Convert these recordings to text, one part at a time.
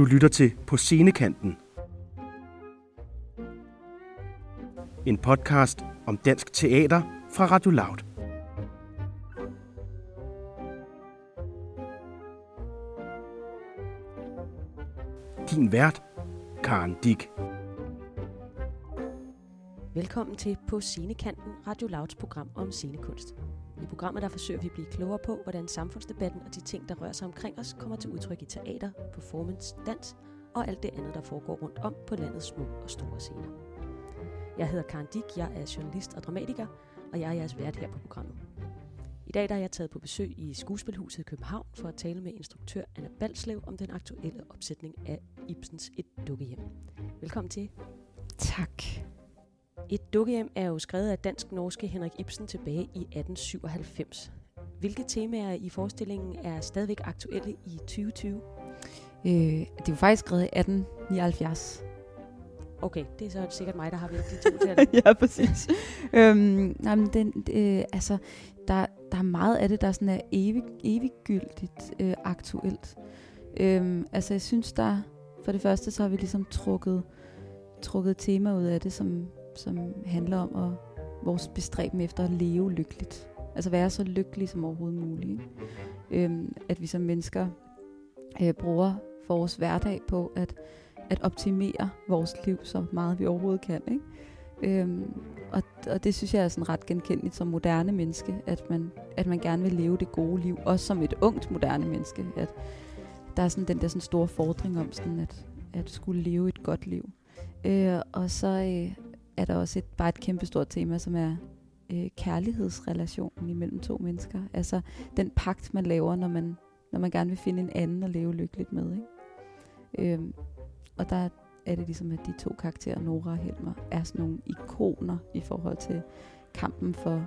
Du lytter til På Scenekanten. En podcast om dansk teater fra Radio Loud. Din vært, Karen Dick. Velkommen til På Scenekanten, Radio Louds program om scenekunst. I programmet der forsøger vi at blive klogere på, hvordan samfundsdebatten og de ting, der rører sig omkring os, kommer til udtryk i teater, performance, dans og alt det andet, der foregår rundt om på landets små og store scener. Jeg hedder Karen Dick, jeg er journalist og dramatiker, og jeg er jeres vært her på programmet. I dag der er jeg taget på besøg i Skuespilhuset i København for at tale med instruktør Anna Balslev om den aktuelle opsætning af Ibsens Et dukkehjem. Velkommen til. Tak. Et dukkehjem er jo skrevet af dansk-norske Henrik Ibsen tilbage i 1897. Hvilke temaer i forestillingen er stadigvæk aktuelle i 2020? Øh, det var faktisk skrevet i 1879. Okay, det er så sikkert mig, der har været de to til ja, præcis. øhm, jamen, den, øh, altså, der, der er meget af det, der sådan er evig, eviggyldigt øh, aktuelt. Øhm, altså, jeg synes, der for det første, så har vi ligesom trukket, trukket tema ud af det, som, som handler om at, vores bestræben efter at leve lykkeligt. Altså være så lykkelig som overhovedet muligt. Øhm, at vi som mennesker øh, bruger vores hverdag på at, at optimere vores liv så meget vi overhovedet kan. Ikke? Øhm, og, og det synes jeg er sådan ret genkendeligt som moderne menneske, at man, at man gerne vil leve det gode liv, også som et ungt moderne menneske. At der er sådan den der sådan store fordring om sådan at, at skulle leve et godt liv. Øh, og så øh, er der også et, bare et kæmpestort tema, som er øh, kærlighedsrelationen imellem to mennesker. Altså den pagt, man laver, når man, når man gerne vil finde en anden at leve lykkeligt med. Ikke? Øhm, og der er det ligesom, at de to karakterer, Nora og Helmer, er sådan nogle ikoner i forhold til kampen for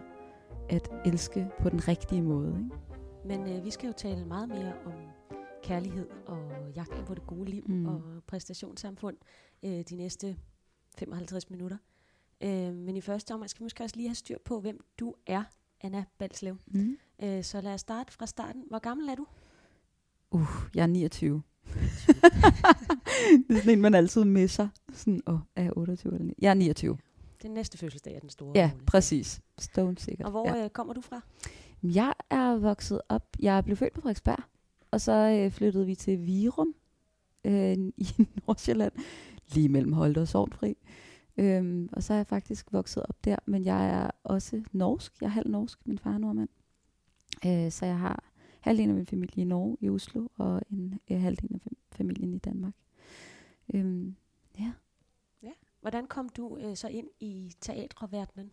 at elske på den rigtige måde. Ikke? Men øh, vi skal jo tale meget mere om kærlighed og jagten på det gode liv mm. og præstationssamfund øh, de næste 55 minutter. Øh, men i første omgang skal vi måske også lige have styr på, hvem du er, Anna Balslev. Mm. Øh, så lad os starte fra starten. Hvor gammel er du? Uh, jeg er 29. det er sådan en, man altid misser. Sådan, åh, oh, er jeg 28 eller 9? Jeg er 29. Den næste fødselsdag er den store. Ja, mulighed. præcis. Stone sikkert. Og hvor ja. øh, kommer du fra? Jeg er vokset op, jeg blev født på Frederiksberg, og så øh, flyttede vi til Virum øh, i Nordsjælland, lige mellem Holte og Sovnfri. Øhm, og så er jeg faktisk vokset op der, men jeg er også norsk. Jeg er halv norsk, min far er nordmand. Øh, så jeg har halvdelen af min familie i Norge, i Oslo, og en øh, halvdelen af familien i Danmark. Øhm, ja. ja. Hvordan kom du øh, så ind i teatreverdenen?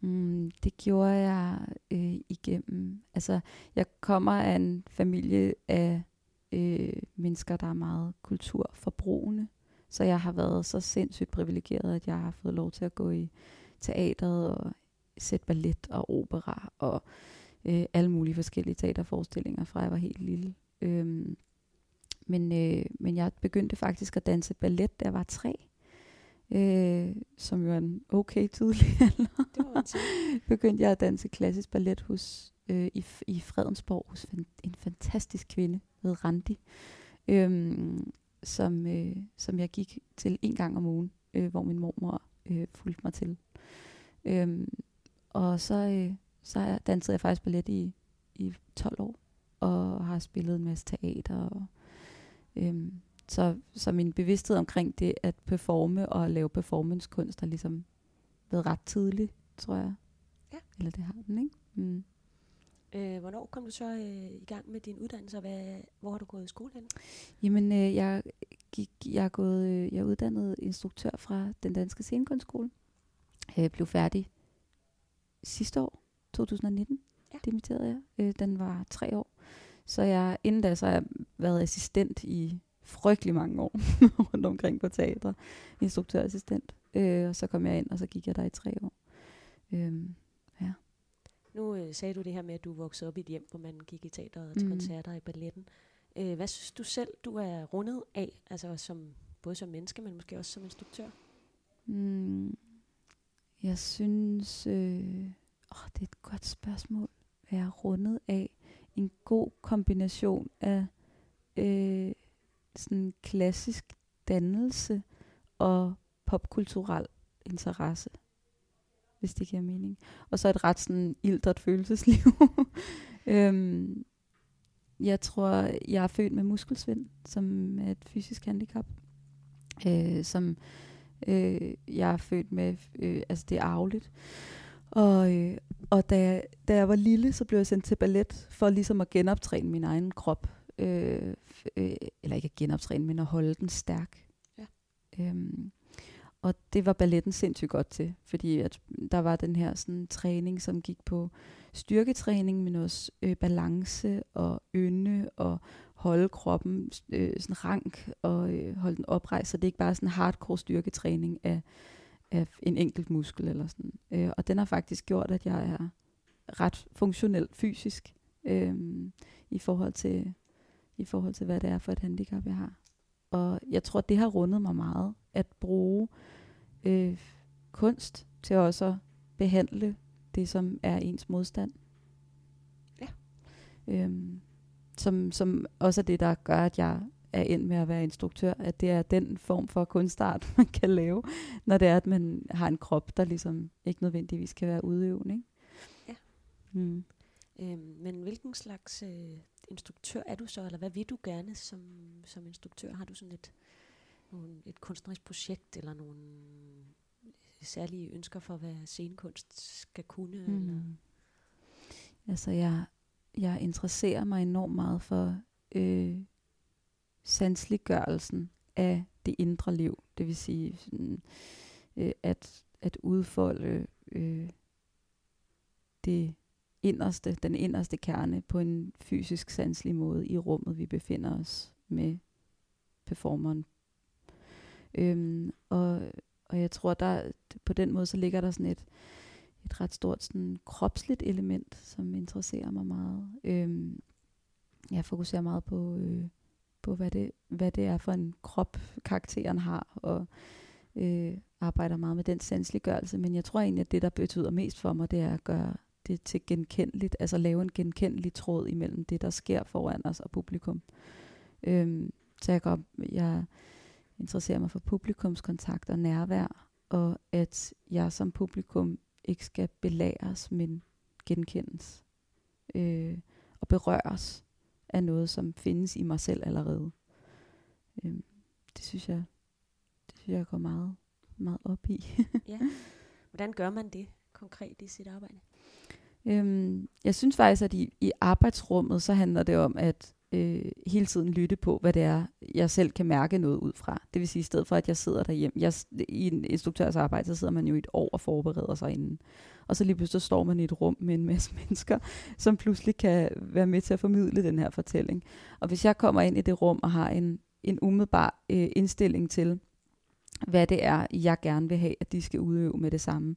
Mm, det gjorde jeg øh, igennem. Altså, jeg kommer af en familie af øh, mennesker, der er meget kulturforbrugende. Så jeg har været så sindssygt privilegeret, at jeg har fået lov til at gå i teateret og sætte ballet og opera og øh, alle mulige forskellige teaterforestillinger, fra jeg var helt lille. Øhm, men, øh, men jeg begyndte faktisk at danse ballet, da jeg var tre. Øh, som jo er en okay tidlig alder. Det var begyndte jeg at danse klassisk ballet hos, øh, i, i Fredensborg hos en, en fantastisk kvinde, ved Randi. Øhm, som, øh, som jeg gik til en gang om ugen, øh, hvor min mormor øh, fulgte mig til. Øhm, og så, øh, så dansede jeg faktisk ballet i, i 12 år, og har spillet en masse teater. Og, øhm, så, så min bevidsthed omkring det at performe og lave performancekunst har ligesom været ret tidligt, tror jeg. Ja. Eller det har den, ikke? Mm. Øh, hvornår kom du så øh, i gang med din uddannelse, og hvad, hvor har du gået i skole hen? Jamen, øh, jeg, gik, jeg, er gået, øh, jeg er uddannet instruktør fra den danske scenekunstskole. Jeg blev færdig sidste år, 2019, ja. dimitterede jeg. Øh, den var tre år. Så jeg, inden da så har jeg været assistent i frygtelig mange år rundt omkring på teatre. Instruktørassistent. Øh, og så kom jeg ind, og så gik jeg der i tre år. Øh. Nu øh, sagde du det her med, at du voksede op i et hjem, hvor man gik i teater og til mm. koncerter i balletten. Øh, hvad synes du selv, du er rundet af, altså som, både som menneske, men måske også som instruktør? Mm, jeg synes, øh, åh, det er et godt spørgsmål. Hvad jeg er rundet af en god kombination af øh, sådan klassisk dannelse og popkulturel interesse, hvis det giver mening. Og så et ret sådan ildret følelsesliv. øhm, jeg tror, jeg er født med muskelsvind, som er et fysisk handicap, øh, som øh, jeg er født med, øh, altså det er arveligt. Og, øh, og da, jeg, da jeg var lille, så blev jeg sendt til ballet for ligesom at genoptræne min egen krop. Øh, øh, eller ikke at genoptræne, men at holde den stærk. Ja. Øhm, og det var balletten sindssygt godt til, fordi at der var den her sådan, træning, som gik på styrketræning, men også øh, balance og ynde og holde kroppen øh, sådan rank og øh, holde den oprejst, så det er ikke bare sådan hardcore styrketræning af, af en enkelt muskel eller sådan. Øh, og den har faktisk gjort, at jeg er ret funktionelt fysisk øh, i forhold til i forhold til hvad det er for et handicap jeg har. Og jeg tror det har rundet mig meget at bruge øh, kunst til også at behandle det som er ens modstand. Ja. Øhm, som, som også er det, der gør, at jeg er ind med at være instruktør, at det er den form for kunstart, man kan lave, når det er, at man har en krop, der ligesom ikke nødvendigvis kan være udøvende. Ikke? Ja. Mm. Øhm, men hvilken slags øh, instruktør er du så, eller hvad vil du gerne som, som instruktør? Har du sådan et, nogle, et kunstnerisk projekt, eller nogle særlige ønsker for, hvad scenekunst skal kunne? Mm. Eller? Altså, jeg, jeg interesserer mig enormt meget for øh, sansliggørelsen af det indre liv. Det vil sige, sådan, øh, at, at udfolde øh, det inderste, den inderste kerne på en fysisk sanselig måde i rummet, vi befinder os med performeren. Øhm, og, og jeg tror, der på den måde, så ligger der sådan et, et ret stort sådan, kropsligt element, som interesserer mig meget. Øhm, jeg fokuserer meget på, øh, på hvad, det, hvad det er for en krop, karakteren har, og øh, arbejder meget med den sansliggørelse. Men jeg tror egentlig, at det, der betyder mest for mig, det er at gøre det til genkendeligt, altså lave en genkendelig tråd imellem det, der sker foran os og publikum. Øhm, så jeg, går, jeg interesserer mig for publikumskontakt og nærvær, og at jeg som publikum ikke skal belæres, men genkendes øh, og berøres af noget, som findes i mig selv allerede. Øhm, det synes jeg, det synes jeg går meget, meget op i. ja. Hvordan gør man det konkret i sit arbejde? Øhm, jeg synes faktisk, at i, i arbejdsrummet, så handler det om at øh, hele tiden lytte på, hvad det er, jeg selv kan mærke noget ud fra. Det vil sige, i stedet for, at jeg sidder derhjemme, jeg, i en instruktørs arbejde, så sidder man jo i et år og forbereder sig inden. Og så lige pludselig står man i et rum med en masse mennesker, som pludselig kan være med til at formidle den her fortælling. Og hvis jeg kommer ind i det rum og har en, en umiddelbar øh, indstilling til, hvad det er, jeg gerne vil have, at de skal udøve med det samme,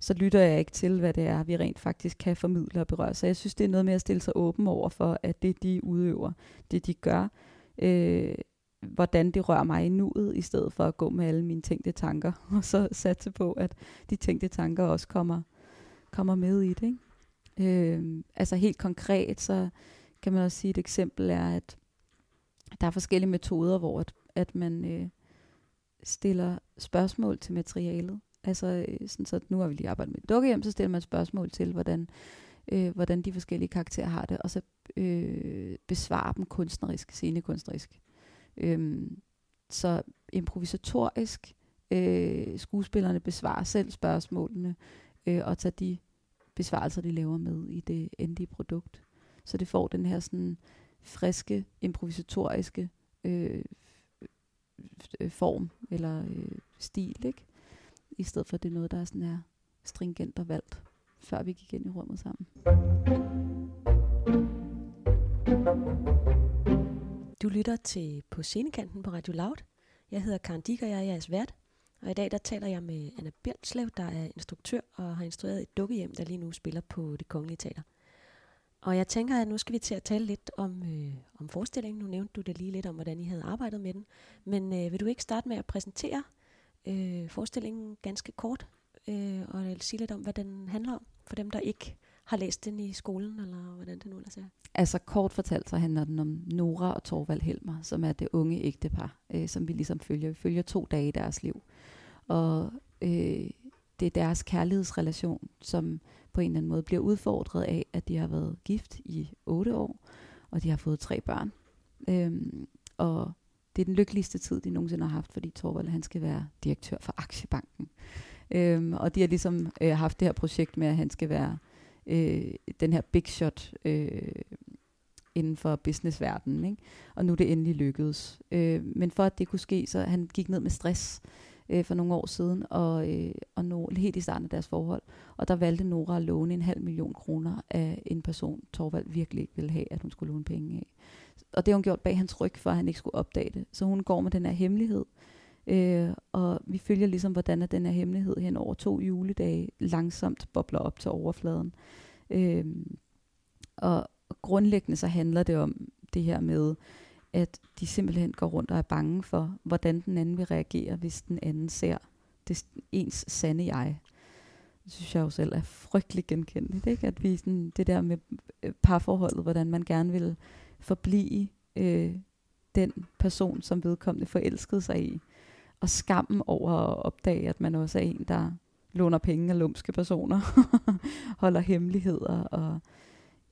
så lytter jeg ikke til, hvad det er, vi rent faktisk kan formidle og berøre. Så jeg synes, det er noget med at stille sig åben over for, at det de udøver, det de gør, øh, hvordan det rører mig i nuet, i stedet for at gå med alle mine tænkte tanker, og så satse på, at de tænkte tanker også kommer, kommer med i det. Ikke? Øh, altså helt konkret, så kan man også sige, et eksempel er, at der er forskellige metoder, hvor at, at man øh, stiller spørgsmål til materialet. Altså, øh, sådan, så nu har vi lige arbejdet med dukkehjem, så stiller man spørgsmål til, hvordan, øh, hvordan de forskellige karakterer har det, og så øh, besvarer dem kunstnerisk, scenekunstnerisk. Øhm, så improvisatorisk, øh, skuespillerne besvarer selv spørgsmålene, øh, og tager de besvarelser, de laver med i det endelige produkt. Så det får den her sådan friske, improvisatoriske øh, form eller øh, stil, ikke? I stedet for at det er noget, der er sådan her stringent og valgt, før vi gik ind i rummet sammen. Du lytter til På Scenekanten på Radio Loud. Jeg hedder Karen Dick, og jeg er jeres vært. Og i dag der taler jeg med Anna Bjørnslev, der er instruktør og har instrueret et dukkehjem, der lige nu spiller på det kongelige teater. Og jeg tænker, at nu skal vi til at tale lidt om, øh, om forestillingen. Nu nævnte du det lige lidt om, hvordan I havde arbejdet med den. Men øh, vil du ikke starte med at præsentere øh, forestillingen ganske kort, øh, og sige lidt om, hvad den handler om, for dem, der ikke har læst den i skolen, eller hvordan det nu ellers er. Altså kort fortalt, så handler den om Nora og Torvald Helmer, som er det unge ægtepar, øh, som vi ligesom følger. Vi følger to dage i deres liv. Og øh, det er deres kærlighedsrelation, som på en eller anden måde bliver udfordret af, at de har været gift i otte år, og de har fået tre børn. Øhm, og det er den lykkeligste tid, de nogensinde har haft, fordi Torvald han skal være direktør for Aktiebanken. Øhm, og de har ligesom øh, haft det her projekt med, at han skal være øh, den her big shot øh, inden for businessverdenen. Ikke? Og nu er det endelig lykkedes. Øh, men for at det kunne ske, så han gik ned med stress øh, for nogle år siden, og, øh, og no, helt i starten af deres forhold. Og der valgte Nora at låne en halv million kroner af en person, Torvald virkelig ikke ville have, at hun skulle låne penge af. Og det har hun gjort bag hans ryg, for at han ikke skulle opdage det. Så hun går med den her hemmelighed, øh, og vi følger ligesom, hvordan at den her hemmelighed hen over to juledage langsomt bobler op til overfladen. Øh, og grundlæggende så handler det om det her med, at de simpelthen går rundt og er bange for, hvordan den anden vil reagere, hvis den anden ser det ens sande jeg. Det synes jeg jo selv er frygtelig genkendeligt, ikke? At vi sådan, det der med øh, parforholdet, hvordan man gerne vil forblive øh, den person, som vedkommende forelskede sig i. Og skammen over at opdage, at man også er en, der låner penge af lumske personer, holder hemmeligheder og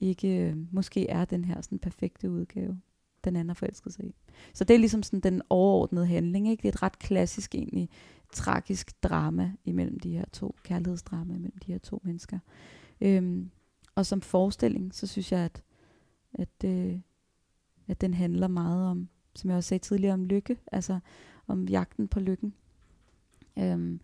ikke øh, måske er den her sådan perfekte udgave den anden har forelsket sig i. Så det er ligesom sådan den overordnede handling. Ikke? Det er et ret klassisk egentlig tragisk drama imellem de her to, kærlighedsdrama imellem de her to mennesker. Øhm, og som forestilling, så synes jeg, at, at, øh, at den handler meget om, som jeg også sagde tidligere, om lykke, altså om jagten på lykken. Øhm,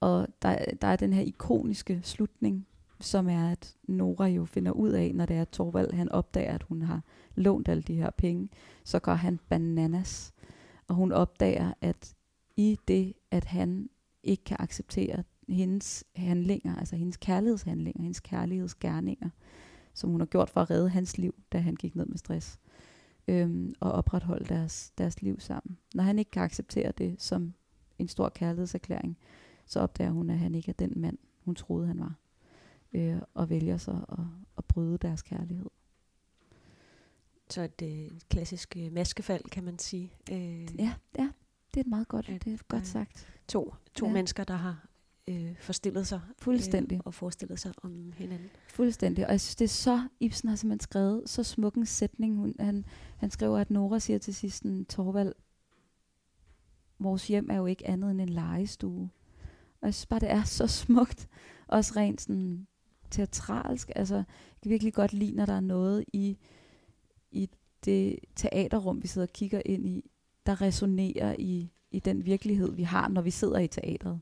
og der, der er den her ikoniske slutning, som er, at Nora jo finder ud af, når det er, at Torvald han opdager, at hun har lånt alle de her penge, så går han bananas. Og hun opdager, at i det, at han ikke kan acceptere hendes handlinger, altså hendes kærlighedshandlinger, hendes kærlighedsgerninger, som hun har gjort for at redde hans liv, da han gik ned med stress, øhm, og opretholde deres, deres liv sammen. Når han ikke kan acceptere det som en stor kærlighedserklæring, så opdager hun, at han ikke er den mand, hun troede, han var øh, og vælger så at, at bryde deres kærlighed. Så et øh, klassisk øh, maskefald, kan man sige. Øh, ja, ja, det er meget godt, det er godt øh, sagt. To, to ja. mennesker, der har øh, forestillet sig Fuldstændig. Øh, og forestillet sig om hinanden. Fuldstændig. Og jeg synes, det er så, Ibsen har simpelthen skrevet så smuk en sætning. Hun, han, han skriver, at Nora siger til sidst, Torvald, vores hjem er jo ikke andet end en legestue. Og jeg synes bare, det er så smukt. Også rent sådan teatralsk. Altså, jeg kan virkelig godt lide, når der er noget i, i det teaterrum, vi sidder og kigger ind i, der resonerer i, i den virkelighed, vi har, når vi sidder i teatret.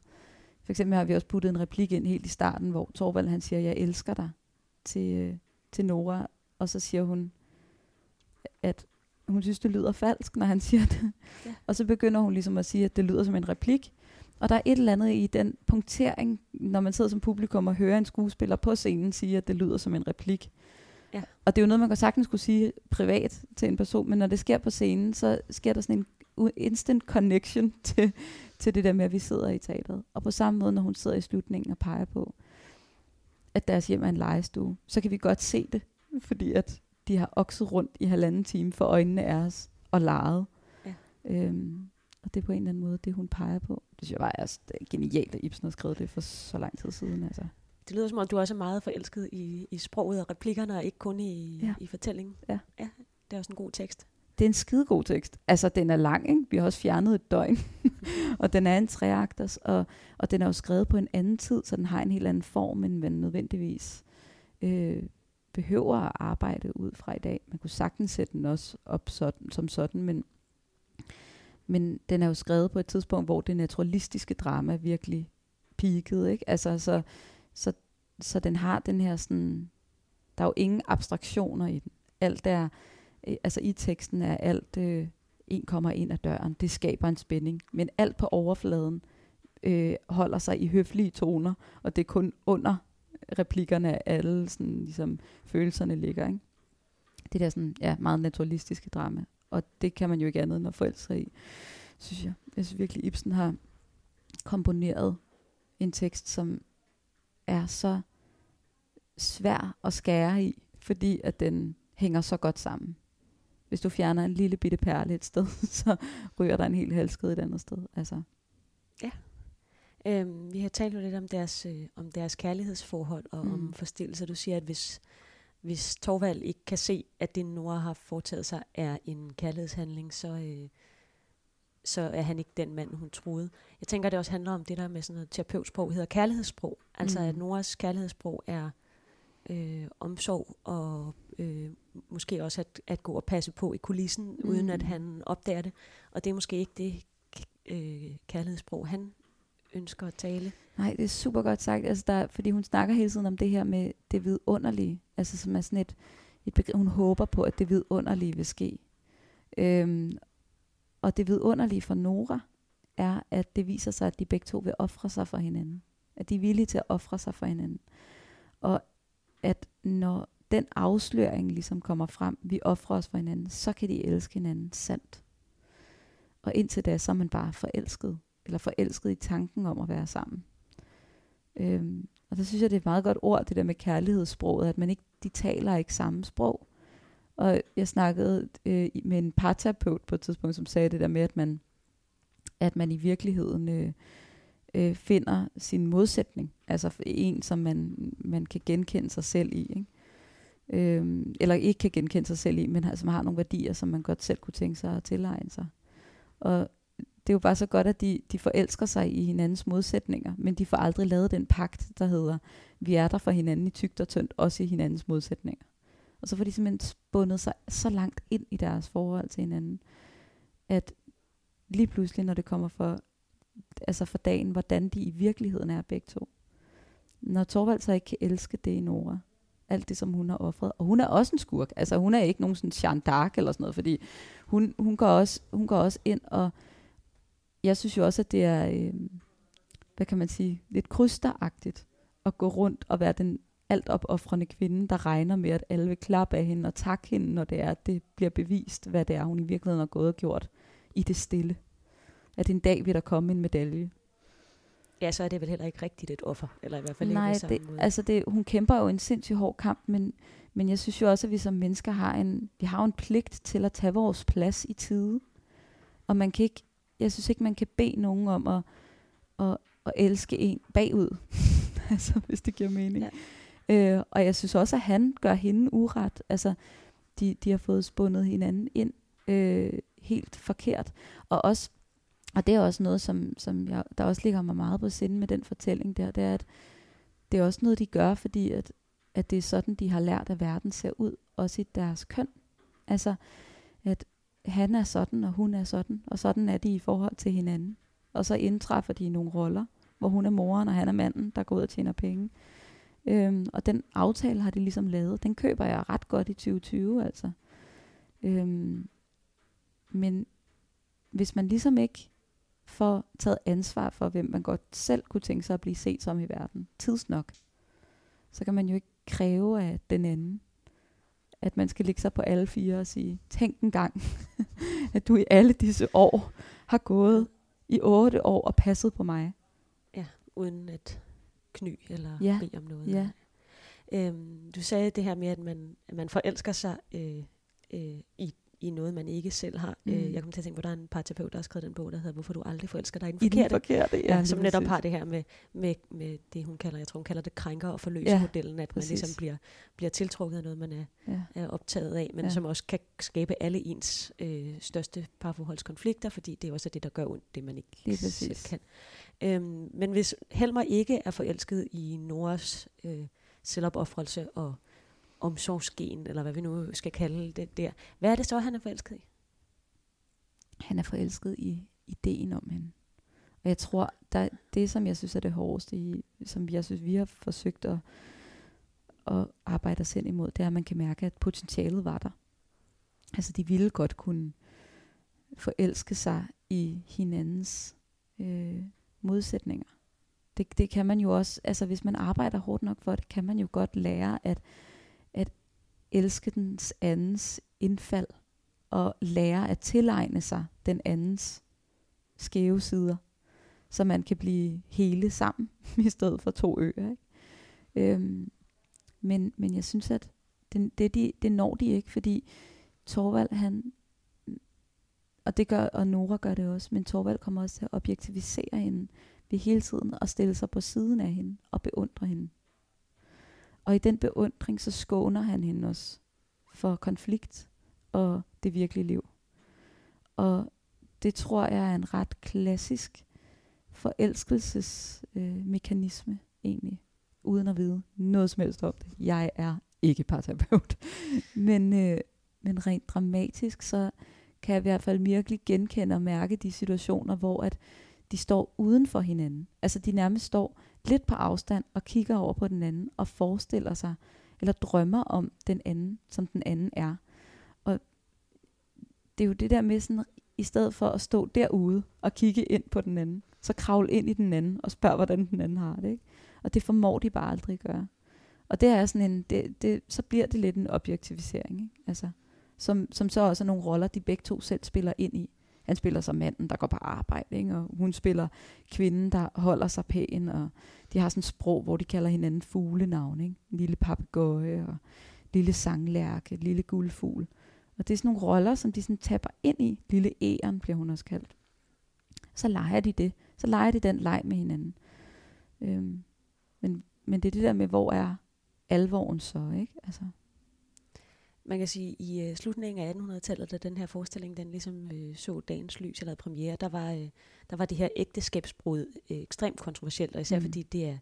For eksempel har vi også puttet en replik ind helt i starten, hvor Torvald han siger, jeg elsker dig til, øh, til Nora, og så siger hun, at hun synes, det lyder falsk, når han siger det. Ja. Og så begynder hun ligesom at sige, at det lyder som en replik. Og der er et eller andet i den punktering, når man sidder som publikum og hører en skuespiller på scenen sige, at det lyder som en replik. Ja. Og det er jo noget, man kan sagtens skulle sige privat til en person, men når det sker på scenen, så sker der sådan en instant connection til, til det der med, at vi sidder i teatret. Og på samme måde, når hun sidder i slutningen og peger på, at deres hjem er en legestue, så kan vi godt se det, fordi at de har okset rundt i halvanden time for øjnene af os og leget. Ja. Øhm, og det er på en eller anden måde det, hun peger på. Det synes jeg bare er genialt, at Ibsen har skrevet det for så lang tid siden. Altså. Det lyder som om, du også er meget forelsket i, i sproget og replikkerne, og ikke kun i, ja. i fortællingen. Ja. ja. Det er også en god tekst. Det er en skidegod tekst. Altså, den er lang, ikke? Vi har også fjernet et døgn. og den er en treakters, og, og den er jo skrevet på en anden tid, så den har en helt anden form, end man nødvendigvis øh, behøver at arbejde ud fra i dag. Man kunne sagtens sætte den også op sådan, som sådan, men men den er jo skrevet på et tidspunkt, hvor det naturalistiske drama virkelig peakede, ikke? Altså, så, så, så den har den her sådan, der er jo ingen abstraktioner i den. Alt er, øh, altså i teksten er alt, øh, en kommer ind ad døren, det skaber en spænding, men alt på overfladen øh, holder sig i høflige toner, og det er kun under replikkerne af alle sådan, ligesom, følelserne ligger, ikke? Det der sådan, ja, meget naturalistiske drama. Og det kan man jo ikke andet end at forelske i, synes jeg. Jeg synes virkelig, Ibsen har komponeret en tekst, som er så svær at skære i, fordi at den hænger så godt sammen. Hvis du fjerner en lille bitte perle et sted, så ryger der en hel halskede et andet sted. Altså. Øhm, vi har talt jo lidt om deres, øh, om deres kærlighedsforhold og mm. om Mm. forstillelse. Du siger, at hvis, hvis Torvald ikke kan se, at det Nora har foretaget sig er en kærlighedshandling, så, øh, så er han ikke den mand, hun troede. Jeg tænker, det også handler om det der med sådan noget terapeutsprog, hedder kærlighedssprog. Altså Mm. at Noras kærlighedssprog er øh, omsorg og øh, måske også at, at gå og passe på i kulissen, mm. uden at han opdager det. Og det er måske ikke det øh, kærlighedssprog, han ønsker at tale. Nej, det er super godt sagt, altså der, fordi hun snakker hele tiden om det her med det vidunderlige, altså som er sådan et, et begreb, hun håber på, at det vidunderlige vil ske. Øhm, og det vidunderlige for Nora er, at det viser sig, at de begge to vil ofre sig for hinanden. At de er villige til at ofre sig for hinanden. Og at når den afsløring ligesom kommer frem, vi offrer os for hinanden, så kan de elske hinanden sandt. Og indtil da, så er man bare forelsket eller forelsket i tanken om at være sammen. Øhm, og der synes jeg, det er et meget godt ord, det der med kærlighedssproget, at man ikke, de taler ikke samme sprog. Og jeg snakkede øh, med en parterapeut på et tidspunkt, som sagde det der med, at man, at man i virkeligheden øh, øh, finder sin modsætning. Altså en, som man, man kan genkende sig selv i. Ikke? Øh, eller ikke kan genkende sig selv i, men har- som har nogle værdier, som man godt selv kunne tænke sig at tilegne sig. Og det er jo bare så godt, at de, de forelsker sig i hinandens modsætninger, men de får aldrig lavet den pagt, der hedder, vi er der for hinanden i tygt og tyndt, også i hinandens modsætninger. Og så får de simpelthen bundet sig så langt ind i deres forhold til hinanden, at lige pludselig, når det kommer for, altså for dagen, hvordan de i virkeligheden er begge to. Når Torvald så ikke kan elske det i Nora, alt det, som hun har offret. Og hun er også en skurk. Altså hun er ikke nogen sådan Jeanne d'Arc eller sådan noget, fordi hun, hun, går også, hun går også ind og jeg synes jo også, at det er, øh, hvad kan man sige, lidt krysteragtigt at gå rundt og være den alt opoffrende kvinde, der regner med, at alle vil klappe af hende og takke hende, når det er, at det bliver bevist, hvad det er, hun i virkeligheden har gået og gjort i det stille. At en dag vil der komme en medalje. Ja, så er det vel heller ikke rigtigt et offer, eller i hvert fald Nej, ikke på det, måde. altså det, hun kæmper jo en sindssygt hård kamp, men, men jeg synes jo også, at vi som mennesker har en, vi har en pligt til at tage vores plads i tide. Og man kan ikke, jeg synes ikke, man kan bede nogen om at, at, at elske en bagud, altså hvis det giver mening. Ja. Øh, og jeg synes også, at han gør hende uret. Altså, de, de har fået spundet hinanden ind øh, helt forkert. Og også og det er også noget, som, som jeg, der også ligger mig meget på sinde med den fortælling der, det er, at det er også noget, de gør, fordi at, at det er sådan, de har lært, at verden ser ud, også i deres køn. Altså, at han er sådan, og hun er sådan, og sådan er de i forhold til hinanden. Og så indtræffer de i nogle roller, hvor hun er moren, og han er manden, der går ud og tjener penge. Øhm, og den aftale har de ligesom lavet. Den køber jeg ret godt i 2020, altså. Øhm, men hvis man ligesom ikke får taget ansvar for, hvem man godt selv kunne tænke sig at blive set som i verden, tidsnok, så kan man jo ikke kræve af den anden, at man skal ligge sig på alle fire og sige, tænk en gang, at du i alle disse år har gået i otte år og passet på mig. uden at kny eller Ja, bede om noget. ja. Øhm, du sagde det her med, at man, at man forelsker sig øh, øh, i, i noget, man ikke selv har. Mm. Øh, Mm. jeg kom til at tænke på, der er en parterapeut, der har skrevet den bog, der hedder Hvorfor du aldrig forelsker dig i den I den forkerte. forkerte, Ja, ja, som netop har det her med, med, med det, hun kalder, jeg tror, hun kalder det krænker- og Ja, forløse-modellen, at man præcis. ligesom bliver, bliver tiltrukket af noget, man er, Ja. er optaget af, men ja. Ja. som også kan skabe alle ens øh, største parforholdskonflikter, fordi det er også det, der gør ondt, det man ikke Lige selv præcis. kan. Øhm, men hvis Helmer ikke er forelsket i Noras øh, selvopoffrelse og omsorgsgen, eller hvad vi nu skal kalde det der, hvad er det så, han er forelsket i? han er forelsket i ideen om hende. Og jeg tror, der, det som jeg synes er det hårdeste, i, som jeg synes, vi har forsøgt at, at arbejde os hen imod, det er, at man kan mærke, at potentialet var der. Altså, de ville godt kunne forelske sig i hinandens øh, modsætninger. Det, det kan man jo også, altså hvis man arbejder hårdt nok for det, kan man jo godt lære at, at elske den andens indfald, og lære at tilegne sig den andens skæve sider, så man kan blive hele sammen, i stedet for to øer. Ikke? Øhm, Men, men jeg synes, at det, det, de, det når de ikke, fordi Torvald, han, og det gør, og Nora gør det også, men Torvald kommer også til at objektivisere hende ved hele tiden og stille sig på siden af hende og beundre hende. Og i den beundring, så skåner han hende også for konflikt og det virkelige liv. Og det tror jeg er en ret klassisk forelskelsesmekanisme øh, egentlig, uden at vide noget som helst om det. Jeg er ikke parterapeut. men, øh, men rent dramatisk, så kan jeg i hvert fald virkelig genkende og mærke de situationer, hvor at de står uden for hinanden. Altså de nærmest står lidt på afstand og kigger over på den anden og forestiller sig, eller drømmer om den anden, som den anden er. Og det er jo det der med sådan, i stedet for at stå derude og kigge ind på den anden, så kravle ind i den anden og spørge, hvordan den anden har det. Ikke? Og det formår de bare aldrig at gøre. Og det er sådan en, det, det, så bliver det lidt en objektivisering. Ikke? Altså, som, som så også er nogle roller, de begge to selv spiller ind i. Han spiller som manden, der går på arbejde, ikke? og hun spiller kvinden, der holder sig pæn, og de har sådan et sprog, hvor de kalder hinanden fuglenavn. Ikke? En lille papegøje, og lille sanglærke, lille guldfugl. Og det er sådan nogle roller, som de sådan tapper ind i. Lille æren bliver hun også kaldt. Så leger de det. Så leger de den leg med hinanden. Øhm, men, men det er det der med, hvor er alvoren så, ikke? Altså. Man kan sige, i uh, slutningen af 1800-tallet, da den her forestilling den ligesom uh, så dagens lys eller premiere, der var, uh, der var det her ægteskabsbrud uh, ekstremt kontroversielt, og især mm. fordi det er,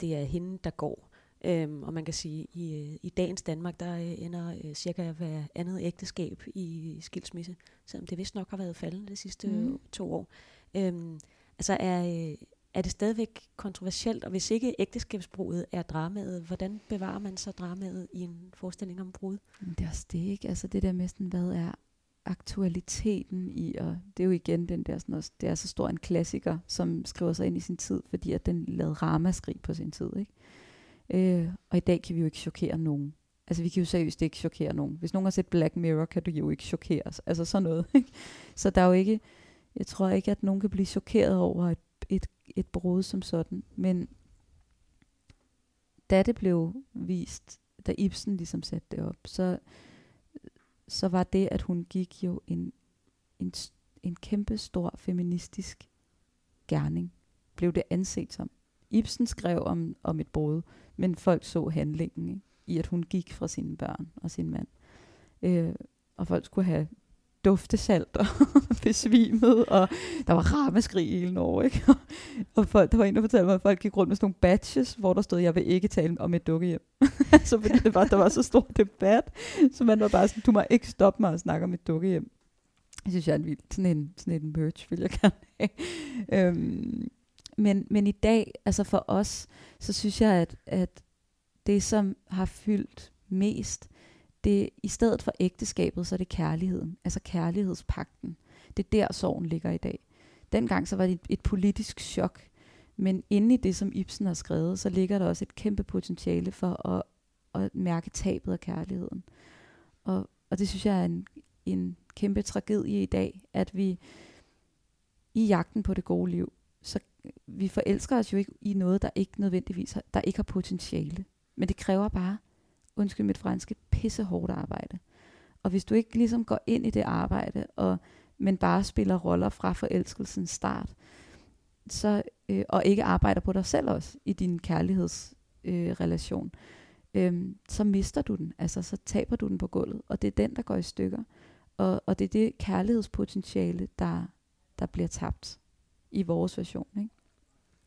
det er hende, der går. Um, og man kan sige, i, uh, i dagens Danmark, der uh, ender uh, cirka hver andet ægteskab i skilsmisse, selvom det vist nok har været faldende de sidste mm. to år. Um, altså er, er det stadigvæk kontroversielt, og hvis ikke ægteskabsbrudet er dramaet, hvordan bevarer man så dramaet i en forestilling om brud? Det er også det, ikke? Altså det der med sådan, hvad er aktualiteten i, og det er jo igen den der sådan også, det er så stor en klassiker, som skriver sig ind i sin tid, fordi at den lavede ramaskrig på sin tid, ikke? Øh, og i dag kan vi jo ikke chokere nogen. Altså vi kan jo seriøst ikke chokere nogen. Hvis nogen har set Black Mirror, kan du jo ikke chokeres. Altså sådan noget, ikke? Så der er jo ikke, jeg tror ikke, at nogen kan blive chokeret over at et, et brud som sådan. Men da det blev vist, da Ibsen ligesom satte det op, så, så var det, at hun gik jo en, en, en kæmpe stor feministisk gerning, blev det anset som. Ibsen skrev om, om et brud, men folk så handlingen ikke? i, at hun gik fra sine børn og sin mand. Øh, og folk skulle have duftesalt og besvimet, og der var ramaskrig i hele Norge, ikke? og folk, der var en, der fortalte mig, at folk gik rundt med sådan nogle badges, hvor der stod, jeg vil ikke tale om et dukkehjem. så fordi det var, der var så stor debat, så man var bare sådan, du må ikke stoppe mig og snakke om et dukkehjem. Det synes, jeg er en vild, sådan en, sådan en merch, vil jeg gerne have. øhm, men, men i dag, altså for os, så synes jeg, at, at det, som har fyldt mest, det, i stedet for ægteskabet, så er det kærligheden, altså kærlighedspakten. Det er der sorgen ligger i dag. Dengang så var det et, et politisk chok, men inde i det, som Ibsen har skrevet, så ligger der også et kæmpe potentiale for at, at mærke tabet af kærligheden. Og, og det synes jeg er en, en kæmpe tragedie i dag, at vi i jagten på det gode liv, så vi forelsker os jo ikke i noget, der ikke nødvendigvis har, der ikke har potentiale. Men det kræver bare undskyld mit franske, pisse hårdt arbejde. Og hvis du ikke ligesom går ind i det arbejde, og, men bare spiller roller fra forelskelsens start, så, øh, og ikke arbejder på dig selv også i din kærlighedsrelation, øh, øh, så mister du den. Altså, så taber du den på gulvet. Og det er den, der går i stykker. Og, og det er det kærlighedspotentiale, der, der bliver tabt i vores version. Ikke?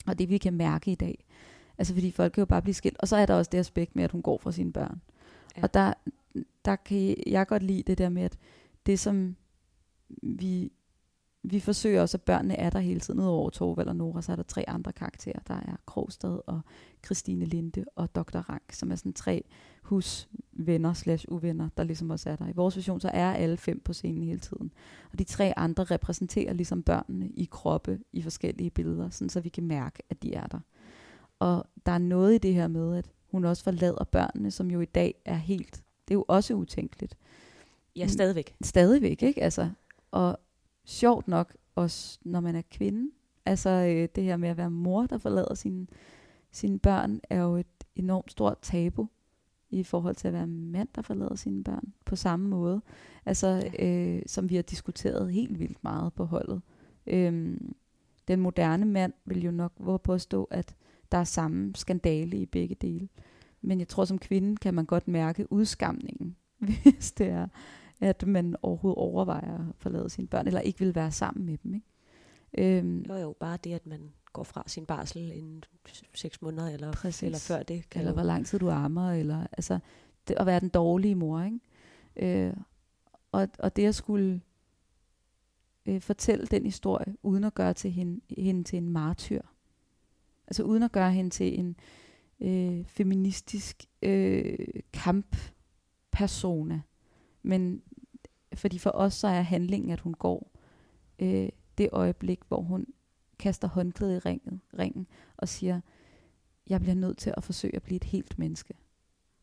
Og det vi kan mærke i dag. Altså fordi folk kan jo bare blive skilt. Og så er der også det aspekt med, at hun går fra sine børn. Ja. Og der, der kan jeg godt lide det der med, at det som vi, vi forsøger også, at børnene er der hele tiden. Udover Torvald og Nora, så er der tre andre karakterer. Der er Krogstad og Christine Linde og Dr. Rank, som er sådan tre husvenner slash uvenner, der ligesom også er der. I vores version, så er alle fem på scenen hele tiden. Og de tre andre repræsenterer ligesom børnene i kroppe i forskellige billeder, sådan så vi kan mærke, at de er der. Og der er noget i det her med, at hun også forlader børnene, som jo i dag er helt, det er jo også utænkeligt. Ja, stadigvæk. Stadigvæk, ikke? Altså, og sjovt nok, også når man er kvinde, altså øh, det her med at være mor, der forlader sine, sine børn, er jo et enormt stort tabu. i forhold til at være mand, der forlader sine børn på samme måde. Altså, ja. øh, som vi har diskuteret helt vildt meget på holdet. Øhm, den moderne mand vil jo nok våge påstå, at der er samme skandale i begge dele. Men jeg tror, som kvinde kan man godt mærke udskamningen, hvis det er, at man overhovedet overvejer at forlade sine børn, eller ikke vil være sammen med dem. Ikke? Øhm, jo, jo, bare det, at man går fra sin barsel inden seks måneder, eller, Præcis. eller før det. Kan eller hvor lang tid du ammer, eller altså, det, at være den dårlige mor. Ikke? Øh, og, og det at skulle øh, fortælle den historie, uden at gøre til hende, hende til en martyr. Altså uden at gøre hende til en øh, feministisk øh, kamppersona. Men fordi for os så er handlingen, at hun går øh, det øjeblik, hvor hun kaster håndklædet i ringen, ringen og siger, jeg bliver nødt til at forsøge at blive et helt menneske.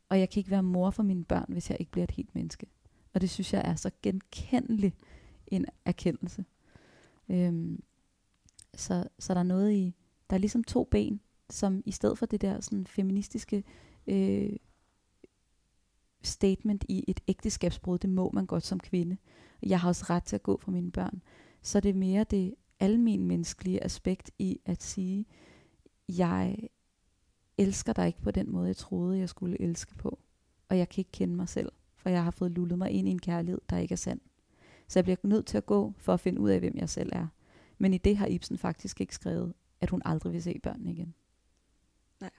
Og jeg kan ikke være mor for mine børn, hvis jeg ikke bliver et helt menneske. Og det synes jeg er så genkendelig en erkendelse. Øhm, så, så der er noget i, der er ligesom to ben, som i stedet for det der sådan feministiske øh, statement i et ægteskabsbrud, det må man godt som kvinde. Jeg har også ret til at gå for mine børn. Så det er mere det almen menneskelige aspekt i at sige, jeg elsker dig ikke på den måde, jeg troede, jeg skulle elske på. Og jeg kan ikke kende mig selv, for jeg har fået lullet mig ind i en kærlighed, der ikke er sand. Så jeg bliver nødt til at gå for at finde ud af, hvem jeg selv er. Men i det har Ibsen faktisk ikke skrevet, at hun aldrig vil se børnene igen. Nej.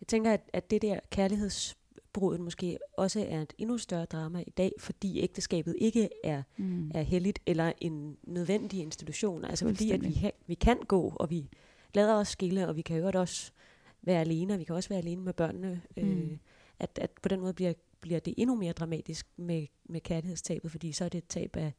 Jeg tænker, at, at det der kærlighedsbruddet måske også er et endnu større drama i dag, fordi ægteskabet ikke er, mm. er heldigt eller en nødvendig institution. Altså fordi at vi, ha- vi kan gå, og vi lader os skille, og vi kan jo også være alene, og vi kan også være alene med børnene. Mm. Øh, at, at på den måde bliver bliver det endnu mere dramatisk med, med kærlighedstabet, fordi så er det et tab af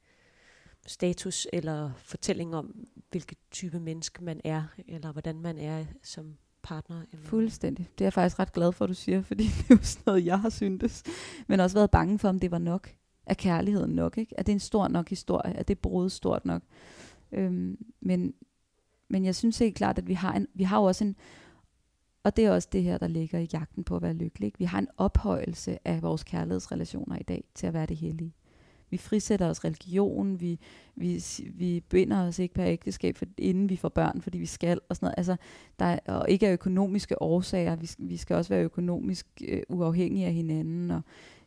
status eller fortælling om, hvilket type menneske man er, eller hvordan man er som partner. Eller Fuldstændig. Det er jeg faktisk ret glad for, at du siger, fordi det er jo sådan noget, jeg har syntes. Men også været bange for, om det var nok. Er kærligheden nok? Ikke? Er det en stor nok historie? Er det brud stort nok? Øhm, men, men jeg synes helt klart, at vi har, en, vi har jo også en og det er også det her, der ligger i jagten på at være lykkelig. Vi har en ophøjelse af vores kærlighedsrelationer i dag til at være det hellige. Vi frisætter os religion, vi, vi, vi binder os ikke per ægteskab, for, inden vi får børn, fordi vi skal, og sådan noget. Altså, der er, og ikke af økonomiske årsager, vi, vi skal også være økonomisk øh, uafhængige af hinanden, og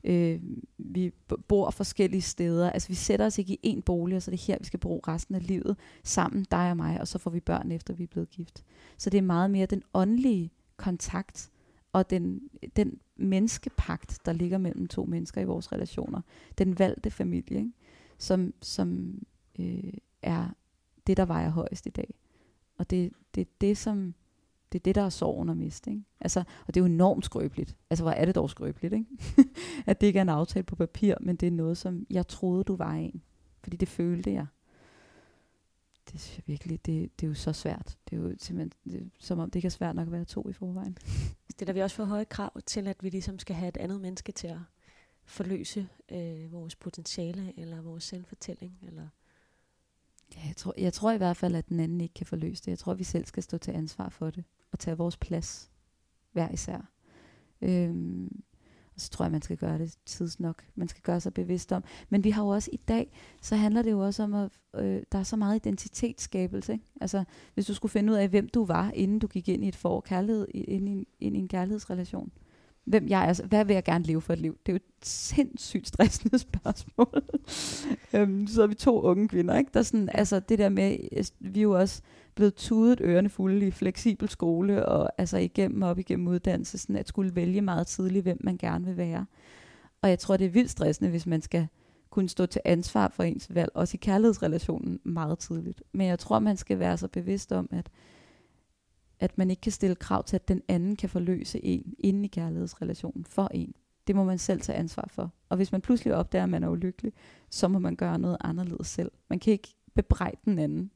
øh, vi bor forskellige steder. Altså, vi sætter os ikke i én bolig, og så er det her, vi skal bruge resten af livet sammen, dig og mig, og så får vi børn efter, vi er blevet gift. Så det er meget mere den åndelige kontakt og den, den menneskepagt, der ligger mellem to mennesker i vores relationer. Den valgte familie, ikke? som, som øh, er det, der vejer højst i dag. Og det er det, det, som det er det, der er sorgen og miste. Ikke? Altså, og det er jo enormt skrøbeligt. Altså, hvor er det dog skrøbeligt, ikke? at det ikke er en aftale på papir, men det er noget, som jeg troede, du var en. Fordi det følte jeg det synes jeg virkelig, det, det er jo så svært. Det er jo simpelthen, det, som om det ikke er svært nok at være to i forvejen. Stiller vi også for høje krav til, at vi ligesom skal have et andet menneske til at forløse øh, vores potentiale, eller vores selvfortælling, eller... Ja, jeg tror, jeg tror i hvert fald, at den anden ikke kan forløse det. Jeg tror, at vi selv skal stå til ansvar for det, og tage vores plads hver især. Øhm, så tror jeg, man skal gøre det tidsnok. Man skal gøre sig bevidst om. Men vi har jo også i dag, så handler det jo også om, at øh, der er så meget identitetsskabelse. Ikke? Altså, hvis du skulle finde ud af, hvem du var, inden du gik ind i et forår kærlighed, ind i, ind i en kærlighedsrelation. Hvem jeg er, hvad vil jeg gerne leve for et liv? Det er jo et sindssygt stressende spørgsmål. øhm, så er vi to unge kvinder, ikke? Der er sådan, altså det der med, vi er jo også blevet tudet ørerne fulde i fleksibel skole, og altså igennem op igennem uddannelse, sådan at skulle vælge meget tidligt, hvem man gerne vil være. Og jeg tror, det er vildt stressende, hvis man skal kunne stå til ansvar for ens valg, også i kærlighedsrelationen meget tidligt. Men jeg tror, man skal være så bevidst om, at, at man ikke kan stille krav til, at den anden kan forløse en inden i kærlighedsrelationen for en. Det må man selv tage ansvar for. Og hvis man pludselig opdager, at man er ulykkelig, så må man gøre noget anderledes selv. Man kan ikke bebrejde den anden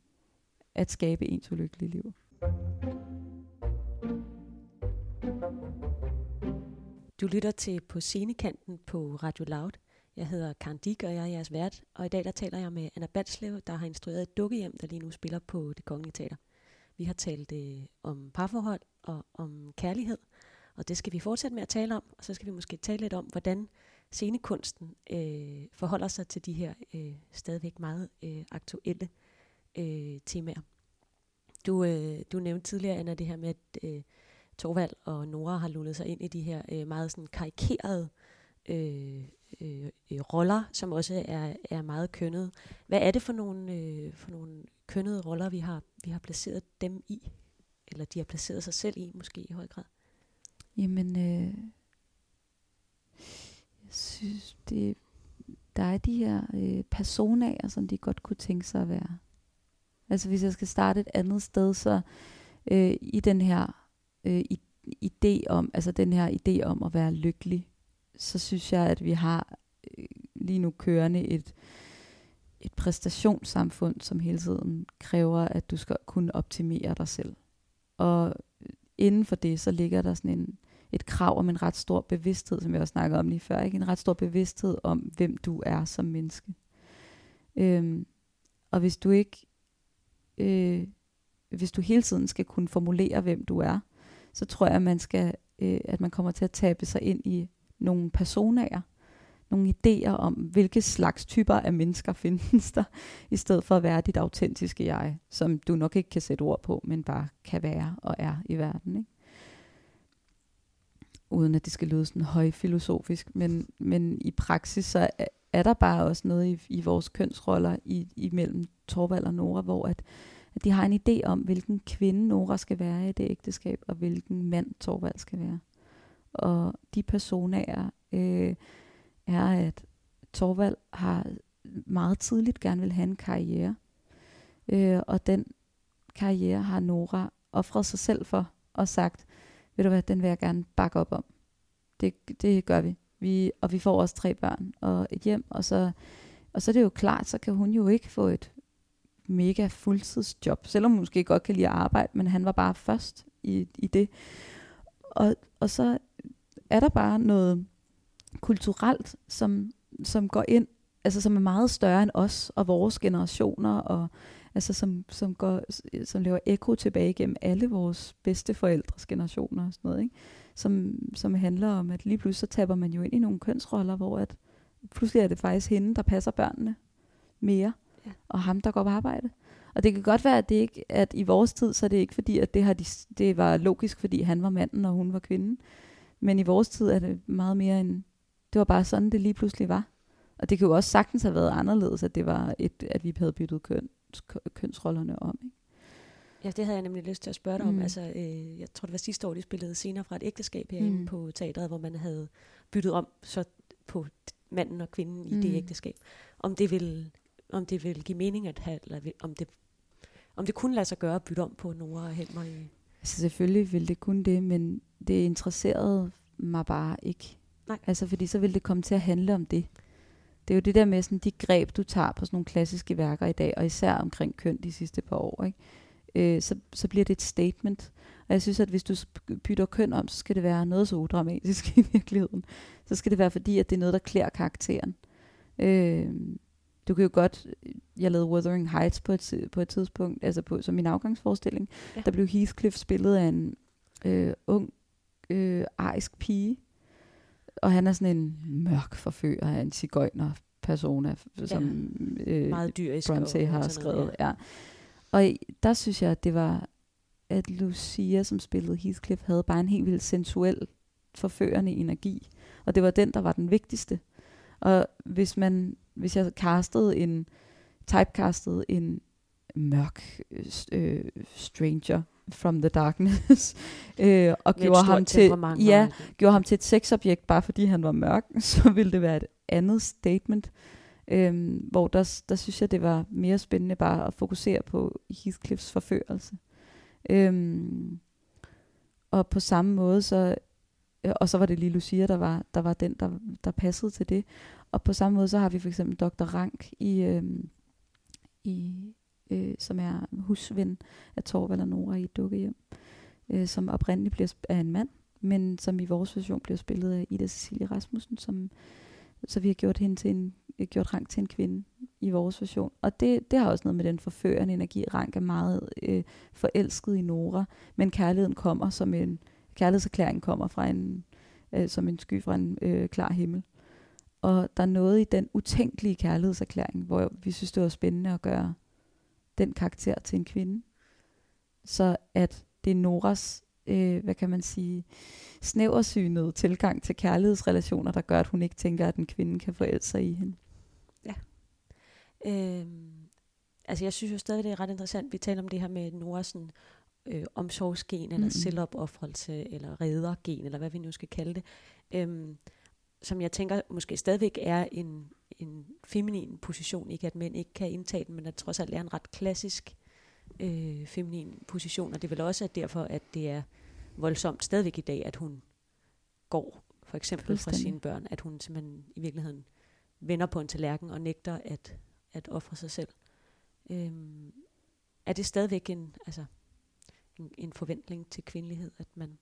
at skabe ens ulykkelige liv. Du lytter til På Scenekanten på Radio Loud. Jeg hedder Karen Dick, og jeg er jeres vært. Og i dag der taler jeg med Anna Batslev, der har instrueret et dukkehjem, der lige nu spiller på Det Kongelige Teater. Vi har talt øh, om parforhold og om kærlighed. Og det skal vi fortsætte med at tale om, og så skal vi måske tale lidt om, hvordan scenekunsten øh, forholder sig til de her øh, stadigvæk meget øh, aktuelle øh, temaer. Du, øh, du nævnte tidligere, Anna, det her med, at øh, Torvald og Nora har lullet sig ind i de her øh, meget sådan karikerede øh, Øh, øh, roller, som også er, er meget kønnet. Hvad er det for nogle, øh, for nogle kønnede roller, vi har, vi har placeret dem i? Eller de har placeret sig selv i, måske i høj grad? Jamen, øh, jeg synes, det, der er de her øh, personager, som de godt kunne tænke sig at være. Altså hvis jeg skal starte et andet sted, så øh, i den her øh, idé om, altså den her idé om at være lykkelig, så synes jeg, at vi har øh, lige nu kørende et, et præstationssamfund, som hele tiden kræver, at du skal kunne optimere dig selv. Og øh, inden for det, så ligger der sådan en, et krav om en ret stor bevidsthed, som jeg også snakkede om lige før, ikke? en ret stor bevidsthed om, hvem du er som menneske. Øhm, og hvis du ikke, øh, hvis du hele tiden skal kunne formulere, hvem du er, så tror jeg, at man skal, øh, at man kommer til at tabe sig ind i nogle personager, nogle idéer om, hvilke slags typer af mennesker findes der, i stedet for at være dit autentiske jeg, som du nok ikke kan sætte ord på, men bare kan være og er i verden. Ikke? Uden at det skal lyde sådan højfilosofisk, men, men i praksis så er, der bare også noget i, i vores kønsroller i, imellem Torvald og Nora, hvor at, at de har en idé om, hvilken kvinde Nora skal være i det ægteskab, og hvilken mand Torvald skal være. Og de personer øh, er, at Torvald har meget tidligt gerne vil have en karriere. Øh, og den karriere har Nora offret sig selv for og sagt, ved du hvad, den vil jeg gerne bakke op om. Det, det gør vi. vi. Og vi får også tre børn og et hjem, og så, og så er det jo klart, så kan hun jo ikke få et mega fuldtidsjob, selvom hun måske godt kan lide at arbejde, men han var bare først i, i det. Og, og så er der bare noget kulturelt, som, som går ind, altså som er meget større end os og vores generationer, og altså som, som, går, som laver ekko tilbage gennem alle vores bedste forældres generationer og sådan noget, ikke? Som, som handler om, at lige pludselig så taber man jo ind i nogle kønsroller, hvor at pludselig er det faktisk hende, der passer børnene mere, ja. og ham, der går på arbejde. Og det kan godt være, at det ikke, at i vores tid, så er det ikke fordi, at det, har de, det var logisk, fordi han var manden, og hun var kvinden. Men i vores tid er det meget mere en, det var bare sådan, det lige pludselig var. Og det kan jo også sagtens have været anderledes, at det var et, at vi havde byttet køn, kønsrollerne om. Ikke? Ja, det havde jeg nemlig lyst til at spørge dig mm. om. Altså, øh, jeg tror, det var sidste år, de spillede scener fra et ægteskab herinde mm. på teatret, hvor man havde byttet om så på manden og kvinden i mm. det ægteskab. Om det vil om det vil give mening at have, eller om det, om det kunne lade sig gøre at bytte om på Nora og Helmer i... Altså selvfølgelig ville det kunne det, men det interesserede mig bare ikke. Nej. Altså fordi så ville det komme til at handle om det. Det er jo det der med sådan de greb, du tager på sådan nogle klassiske værker i dag, og især omkring køn de sidste par år, ikke? Øh, så, så bliver det et statement. Og jeg synes, at hvis du bytter køn om, så skal det være noget så udramatisk i virkeligheden. Så skal det være fordi, at det er noget, der klæder karakteren. Øh, du kan jo godt, jeg lavede Wuthering Heights på et, på et tidspunkt, altså på, som min afgangsforestilling, ja. der blev Heathcliff spillet af en øh, ung øh, arisk pige, og han er sådan en mørk forfører af en cigøjner persona, som ja. øh, Meget dyrisk Bronte har skrevet. Ja. Og der synes jeg, at det var, at Lucia, som spillede Heathcliff, havde bare en helt vildt sensuel, forførende energi. Og det var den, der var den vigtigste. Og hvis man, hvis jeg castede en, typecastede en mørk øh, stranger from the darkness, øh, og gjorde ham, til, ja, gjorde ham til et sexobjekt, bare fordi han var mørk, så ville det være et andet statement. Øhm, hvor der, der synes jeg, det var mere spændende bare at fokusere på Heathcliffs forførelse. Øhm, og på samme måde, så, øh, Øh, og så var det lige Lucia, der var, der var den, der, der passede til det. Og på samme måde, så har vi for eksempel Dr. Rank i, øh, i øh, som er husven af Torvald og Nora i et dukkehjem, øh, som oprindeligt bliver af en mand, men som i vores version bliver spillet af Ida Cecilie Rasmussen, som, så vi har gjort hende til en, øh, gjort Rank til en kvinde i vores version. Og det, det har også noget med den forførende energi. Rank er meget øh, forelsket i Nora, men kærligheden kommer som en kærlighedserklæringen kommer fra en, øh, som en sky fra en øh, klar himmel. Og der er noget i den utænkelige kærlighedserklæring, hvor vi synes, det var spændende at gøre den karakter til en kvinde. Så at det er Noras, øh, hvad kan man sige, snæversynede tilgang til kærlighedsrelationer, der gør, at hun ikke tænker, at en kvinde kan forelske sig i hende. Ja. Øhm, altså jeg synes jo stadig, det er ret interessant, vi taler om det her med Noras sådan, øh, omsorgsgen, eller mm. selvopoffrelse, eller reddergen, eller hvad vi nu skal kalde det. Øhm, som jeg tænker måske stadigvæk er en, en feminin position. Ikke at mænd ikke kan indtage den, men at trods alt er en ret klassisk øh, feminin position. Og det er vel også at derfor, at det er voldsomt stadigvæk i dag, at hun går for eksempel fra sine børn, at hun simpelthen i virkeligheden vender på en tallerken og nægter at, at ofre sig selv. Øhm, er det stadigvæk en, altså, en, forventning til kvindelighed, at man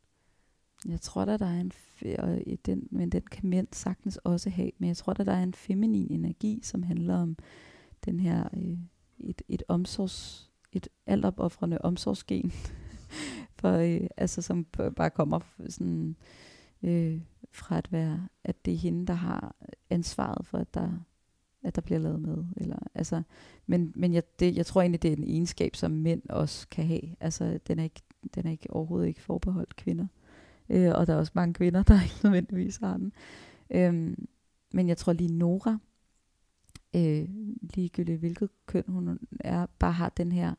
jeg tror da, der er en, og den, men den kan mænd sagtens også have, men jeg tror da, der er en feminin energi, som handler om den her, øh, et, et omsorgs, et altopoffrende omsorgsgen, for, øh, altså som bare kommer sådan, øh, fra at være, at det er hende, der har ansvaret for, at der, at der bliver lavet med. Eller, altså, men men jeg, det, jeg tror egentlig, det er en egenskab, som mænd også kan have. Altså, den er ikke, den er ikke overhovedet ikke forbeholdt kvinder. Øh, og der er også mange kvinder, der ikke nødvendigvis har den. Øh, men jeg tror lige Nora, øh, ligegyldigt hvilket køn hun er, bare har den her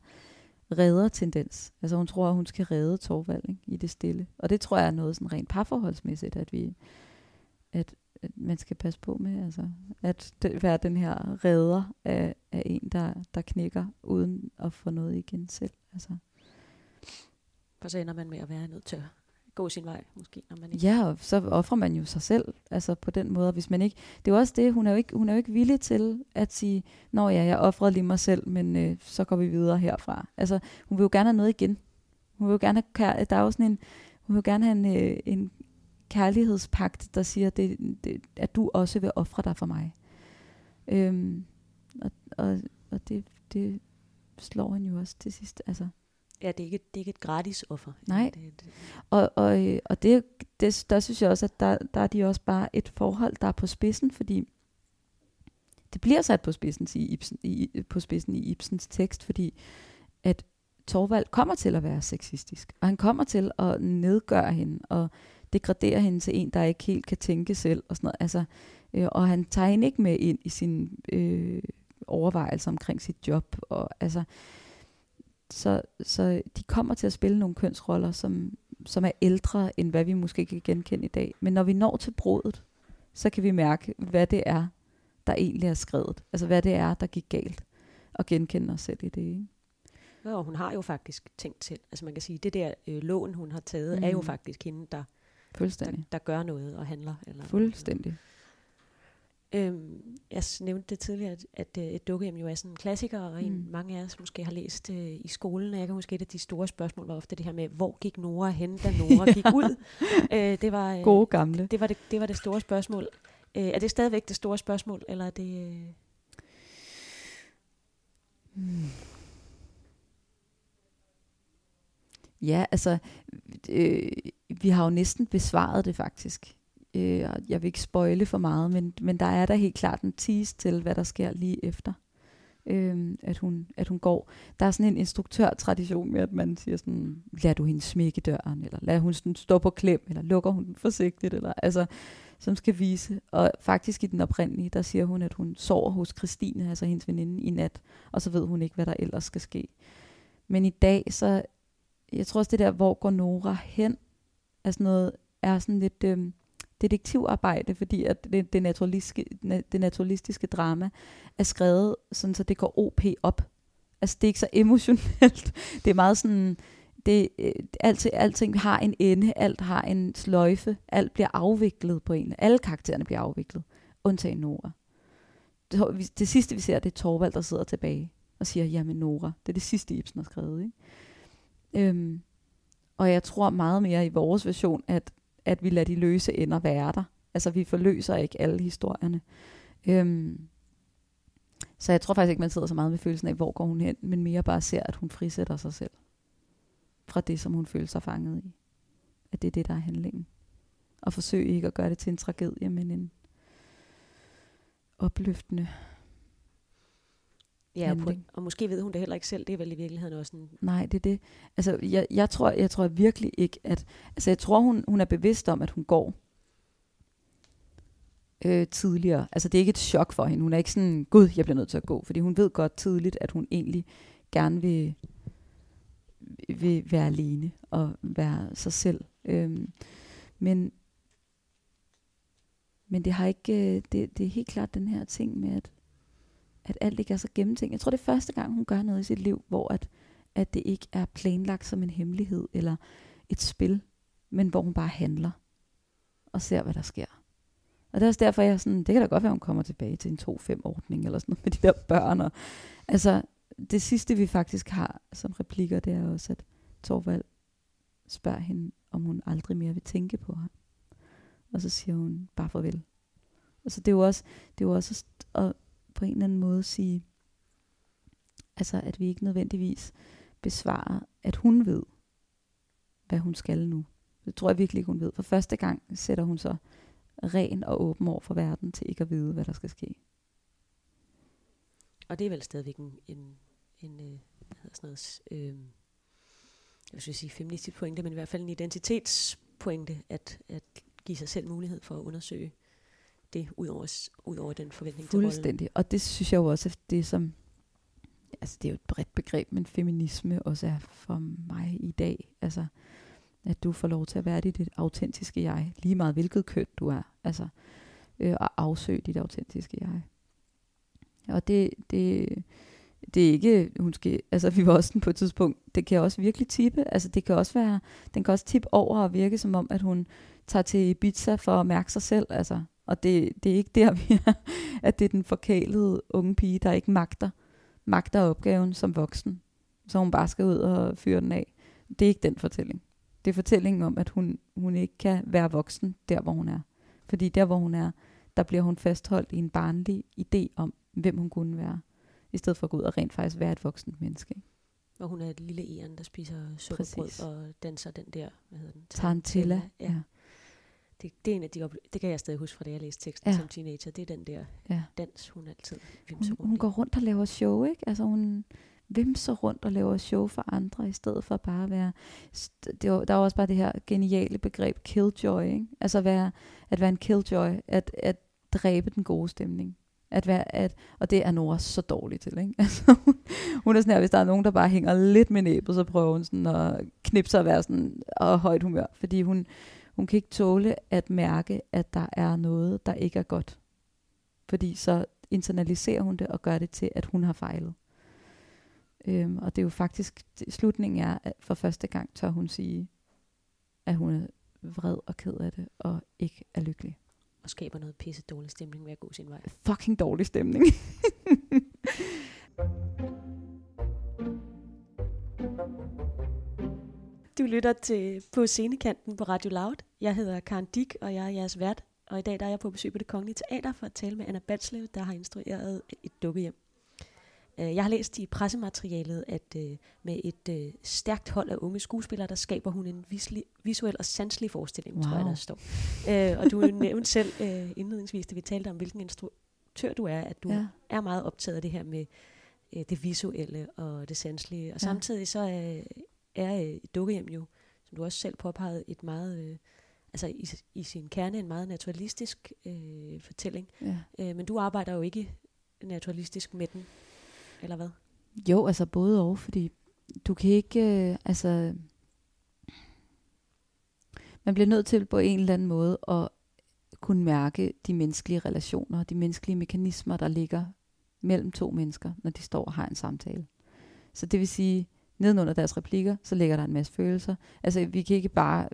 redder-tendens. Altså hun tror, at hun skal redde Torvald ikke, i det stille. Og det tror jeg er noget sådan rent parforholdsmæssigt, at vi at man skal passe på med, altså at det, være den her redder af, af en, der, der knækker uden at få noget igen selv. Altså. For så ender man med at være nødt til gå sin vej, måske, når man ikke... Ja, og så offrer man jo sig selv, altså på den måde, hvis man ikke... Det er jo også det, hun er jo ikke, hun er jo ikke villig til at sige, nå ja, jeg offrede lige mig selv, men øh, så går vi videre herfra. Altså, hun vil jo gerne have noget igen. Hun vil jo gerne have, der er jo sådan en, hun vil jo gerne have en, øh, en kærlighedspagt, der siger, det, det, at du også vil ofre dig for mig. Øhm, og og, og det, det slår han jo også til sidst. Altså, Ja, det er ikke, det er ikke et gratis offer. Nej, det, det. og, og, og det, det, der synes jeg også, at der, der er de også bare et forhold, der er på spidsen, fordi det bliver sat på spidsen i, Ibsen, i, på spidsen i Ibsens tekst, fordi at Torvald kommer til at være sexistisk, og han kommer til at nedgøre hende, og degradere hende til en, der ikke helt kan tænke selv, og sådan noget. Altså, øh, og han tager hende ikke med ind i sin øh, overvejelser omkring sit job, og altså, så, så de kommer til at spille nogle kønsroller, som, som er ældre, end hvad vi måske kan genkende i dag. Men når vi når til brudet, så kan vi mærke, hvad det er, der egentlig er skrevet. Altså hvad det er, der gik galt, og genkende os selv i det. Ikke? Ja, og hun har jo faktisk tænkt selv. Altså man kan sige, det der øh, lån, hun har taget, mm. er jo mm. faktisk hende, der, der, der gør noget og handler. Eller Fuldstændig. Noget. Øhm, jeg nævnte det tidligere, at, at uh, et dukkehjem jo er sådan en klassiker, og en, mm. mange af os måske har læst uh, i skolen. Jeg kan huske, et af de store spørgsmål var ofte det her med, hvor gik Nora hen, da Nora gik ud? uh, det var, uh, Gode gamle. Det var det, det var det store spørgsmål. Uh, er det stadigvæk det store spørgsmål, eller er det... Uh... Hmm. Ja, altså, øh, vi har jo næsten besvaret det faktisk. Øh, jeg vil ikke spoile for meget, men, men der er der helt klart en tease til, hvad der sker lige efter. Øh, at, hun, at hun går. Der er sådan en instruktørtradition med, at man siger sådan, lad du hende smække døren, eller lad hun sådan stå på klem, eller lukker hun den forsigtigt, eller altså, som skal vise. Og faktisk i den oprindelige, der siger hun, at hun sover hos Christine, altså hendes veninde, i nat, og så ved hun ikke, hvad der ellers skal ske. Men i dag, så, jeg tror også det der, hvor går Nora hen, er sådan noget, er sådan lidt, øh, detektivarbejde, fordi at det, det, naturalistiske, det naturalistiske drama er skrevet sådan, så det går OP op. Altså det er ikke så emotionelt. Det er meget sådan, det, øh, alt, alting har en ende, alt har en sløjfe, alt bliver afviklet på en. Alle karaktererne bliver afviklet, undtagen Nora. Det, det sidste vi ser, det er Torvald, der sidder tilbage og siger, jamen Nora, det er det sidste Ibsen har skrevet. Ikke? Øhm, og jeg tror meget mere i vores version, at at vi lader de løse ender være der. Altså vi forløser ikke alle historierne. Øhm, så jeg tror faktisk ikke, man sidder så meget med følelsen af, hvor går hun hen, men mere bare ser, at hun frisætter sig selv fra det, som hun føler sig fanget i. at det er det, der er handlingen. Og forsøge ikke at gøre det til en tragedie, men en opløftende Ja, og, handling. og måske ved hun det heller ikke selv. Det er vel i virkeligheden også en... Nej, det er det. Altså, jeg, jeg, tror, jeg tror virkelig ikke, at... Altså, jeg tror, hun, hun er bevidst om, at hun går øh, tidligere. Altså, det er ikke et chok for hende. Hun er ikke sådan, gud, jeg bliver nødt til at gå. Fordi hun ved godt tidligt, at hun egentlig gerne vil, vil være alene og være sig selv. Øhm, men, men det har ikke... øh, Det, det er helt klart den her ting med, at at alt ikke er så gennemtænkt. Jeg tror, det er første gang, hun gør noget i sit liv, hvor at, at det ikke er planlagt som en hemmelighed eller et spil, men hvor hun bare handler og ser, hvad der sker. Og det er også derfor, jeg er sådan, det kan da godt være, hun kommer tilbage til en 2-5-ordning eller sådan noget med de der børn. Og, altså, det sidste, vi faktisk har som replikker, det er også, at Torvald spørger hende, om hun aldrig mere vil tænke på ham. Og så siger hun bare farvel. Og så det er jo også, det er jo også at, at på en eller anden måde sige, altså at vi ikke nødvendigvis besvarer, at hun ved, hvad hun skal nu. Det tror jeg virkelig ikke, hun ved. For første gang sætter hun sig ren og åben over for verden til ikke at vide, hvad der skal ske. Og det er vel stadigvæk en, en, en øh, hvad hedder sådan noget, øh, jeg vil sige feministisk pointe, men i hvert fald en identitetspointe, at, at give sig selv mulighed for at undersøge det, ud over, ud over den forventning til rollen. Fuldstændig. Og det synes jeg jo også er det, som... Altså, det er jo et bredt begreb, men feminisme også er for mig i dag. Altså, at du får lov til at være dit, autentiske jeg, lige meget hvilket køn du er. Altså, øh, at afsøge dit autentiske jeg. Og det, det, det er ikke, hun skal, altså vi var også på et tidspunkt, det kan også virkelig tippe, altså det kan også være, den kan også tippe over og virke som om, at hun tager til Ibiza for at mærke sig selv, altså, og det, det er ikke der, vi er, at det er den forkælede unge pige, der ikke magter, magter opgaven som voksen, så hun bare skal ud og fyre den af. Det er ikke den fortælling. Det er fortællingen om, at hun, hun ikke kan være voksen der, hvor hun er. Fordi der, hvor hun er, der bliver hun fastholdt i en barnlig idé om, hvem hun kunne være, i stedet for at gå ud og rent faktisk være et voksent menneske. Hvor hun er et lille æren, der spiser sukkerbrød Præcis. og danser den der, hvad hedder den? Tarantella. Ja. Det, det er en af de det kan jeg stadig huske fra da jeg læste teksten Ja. som teenager. Det er den der ja. dans, hun altid vimser Hun, rundt hun går rundt og laver show, ikke? Altså hun vimser rundt og laver show for andre, i stedet for bare at være... Det var, der var også bare det her geniale begreb killjoy, ikke? Altså at være, at være en killjoy, at, at dræbe den gode stemning. At være, at, og det er Nora så dårlig til, ikke? Altså, hun, hun er sådan her, hvis der er nogen, der bare hænger lidt med næbet, så prøver hun sådan at knipse og være sådan og højt humør, fordi hun, hun kan ikke tåle at mærke, at der er noget, der ikke er godt. Fordi så internaliserer hun det og gør det til, at hun har fejlet. Øhm, og det er jo faktisk, slutningen er, at for første gang tør hun sige, at hun er vred og ked af det, og ikke er lykkelig. Og skaber noget pisse dårlig stemning ved at gå sin vej. Fucking dårlig stemning. Du lytter til på scenekanten på Radio Loud. Jeg hedder Karen Dick, og jeg er jeres vært. Og i dag der er jeg på besøg på det Kongelige Teater for at tale med Anna Batslev, der har instrueret et dukkehjem. Øh, Jeg har læst i pressematerialet, at øh, med et øh, stærkt hold af unge skuespillere, der skaber hun en visuel og sanselig forestilling, wow. tror jeg, der står. Øh, og du nævnte selv øh, indledningsvis, da vi talte om, hvilken instruktør du er, at du ja. er meget optaget af det her med øh, det visuelle og det sanselige. Og Ja. samtidig så er, er øh, et dukkehjem jo, som du også selv påpegede, et meget, øh, altså i, i sin kerne en meget naturalistisk øh, fortælling. ja. Øh, men du arbejder jo ikke naturalistisk med den, eller hvad? Jo, altså både og, fordi du kan ikke, øh, altså, man bliver nødt til på en eller anden måde at kunne mærke de menneskelige relationer, de menneskelige mekanismer, der ligger mellem to mennesker, når de står og har en samtale. Så det vil sige, nedenunder deres replikker, så ligger der en masse følelser. Altså, vi kan ikke bare,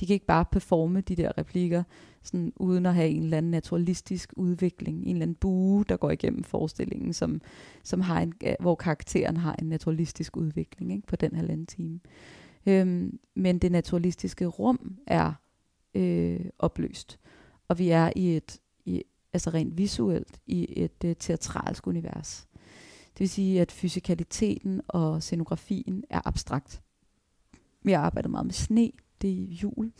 de kan ikke bare performe de der replikker, sådan, uden at have en eller anden naturalistisk udvikling, en eller anden bue, der går igennem forestillingen, som, som har en, hvor karakteren har en naturalistisk udvikling ikke, på den halvanden time. Øhm, men det naturalistiske rum er øh, opløst, og vi er i et, i, altså rent visuelt, i et øh, teatralsk univers. Det vil sige, at fysikaliteten og scenografien er abstrakt. Vi har arbejdet meget med sne, det er jul,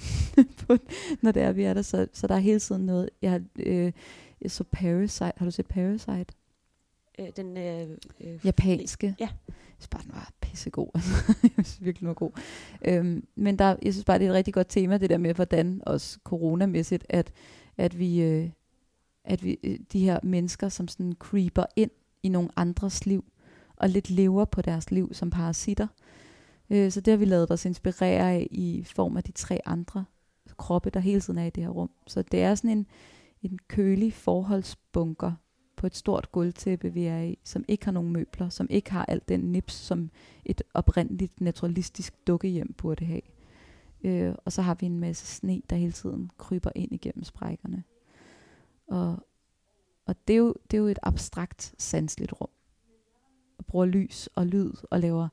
når det er, vi er der. Så, så der er hele tiden noget. Jeg, har, øh, jeg så Parasite. Har du set Parasite? Øh, den øh, øh, Japanske. Ja. Jeg synes bare, den var pissegod. jeg synes virkelig, den var god. Øhm, men der, jeg synes bare, det er et rigtig godt tema, det der med, hvordan også coronamæssigt, at, at vi, øh, at vi øh, de her mennesker, som sådan creeper ind i nogle andres liv, og lidt lever på deres liv som parasitter. Øh, så det har vi lavet os inspirere af i form af de tre andre kroppe, der hele tiden er i det her rum. Så det er sådan en, en kølig forholdsbunker på et stort gulvtæppe, vi er i, som ikke har nogen møbler, som ikke har alt den nips, som et oprindeligt naturalistisk dukkehjem burde have. Øh, og så har vi en masse sne, der hele tiden kryber ind igennem sprækkerne. Og, og det, er jo, det er jo et abstrakt, sansligt rum. Og bruger lys og lyd og laver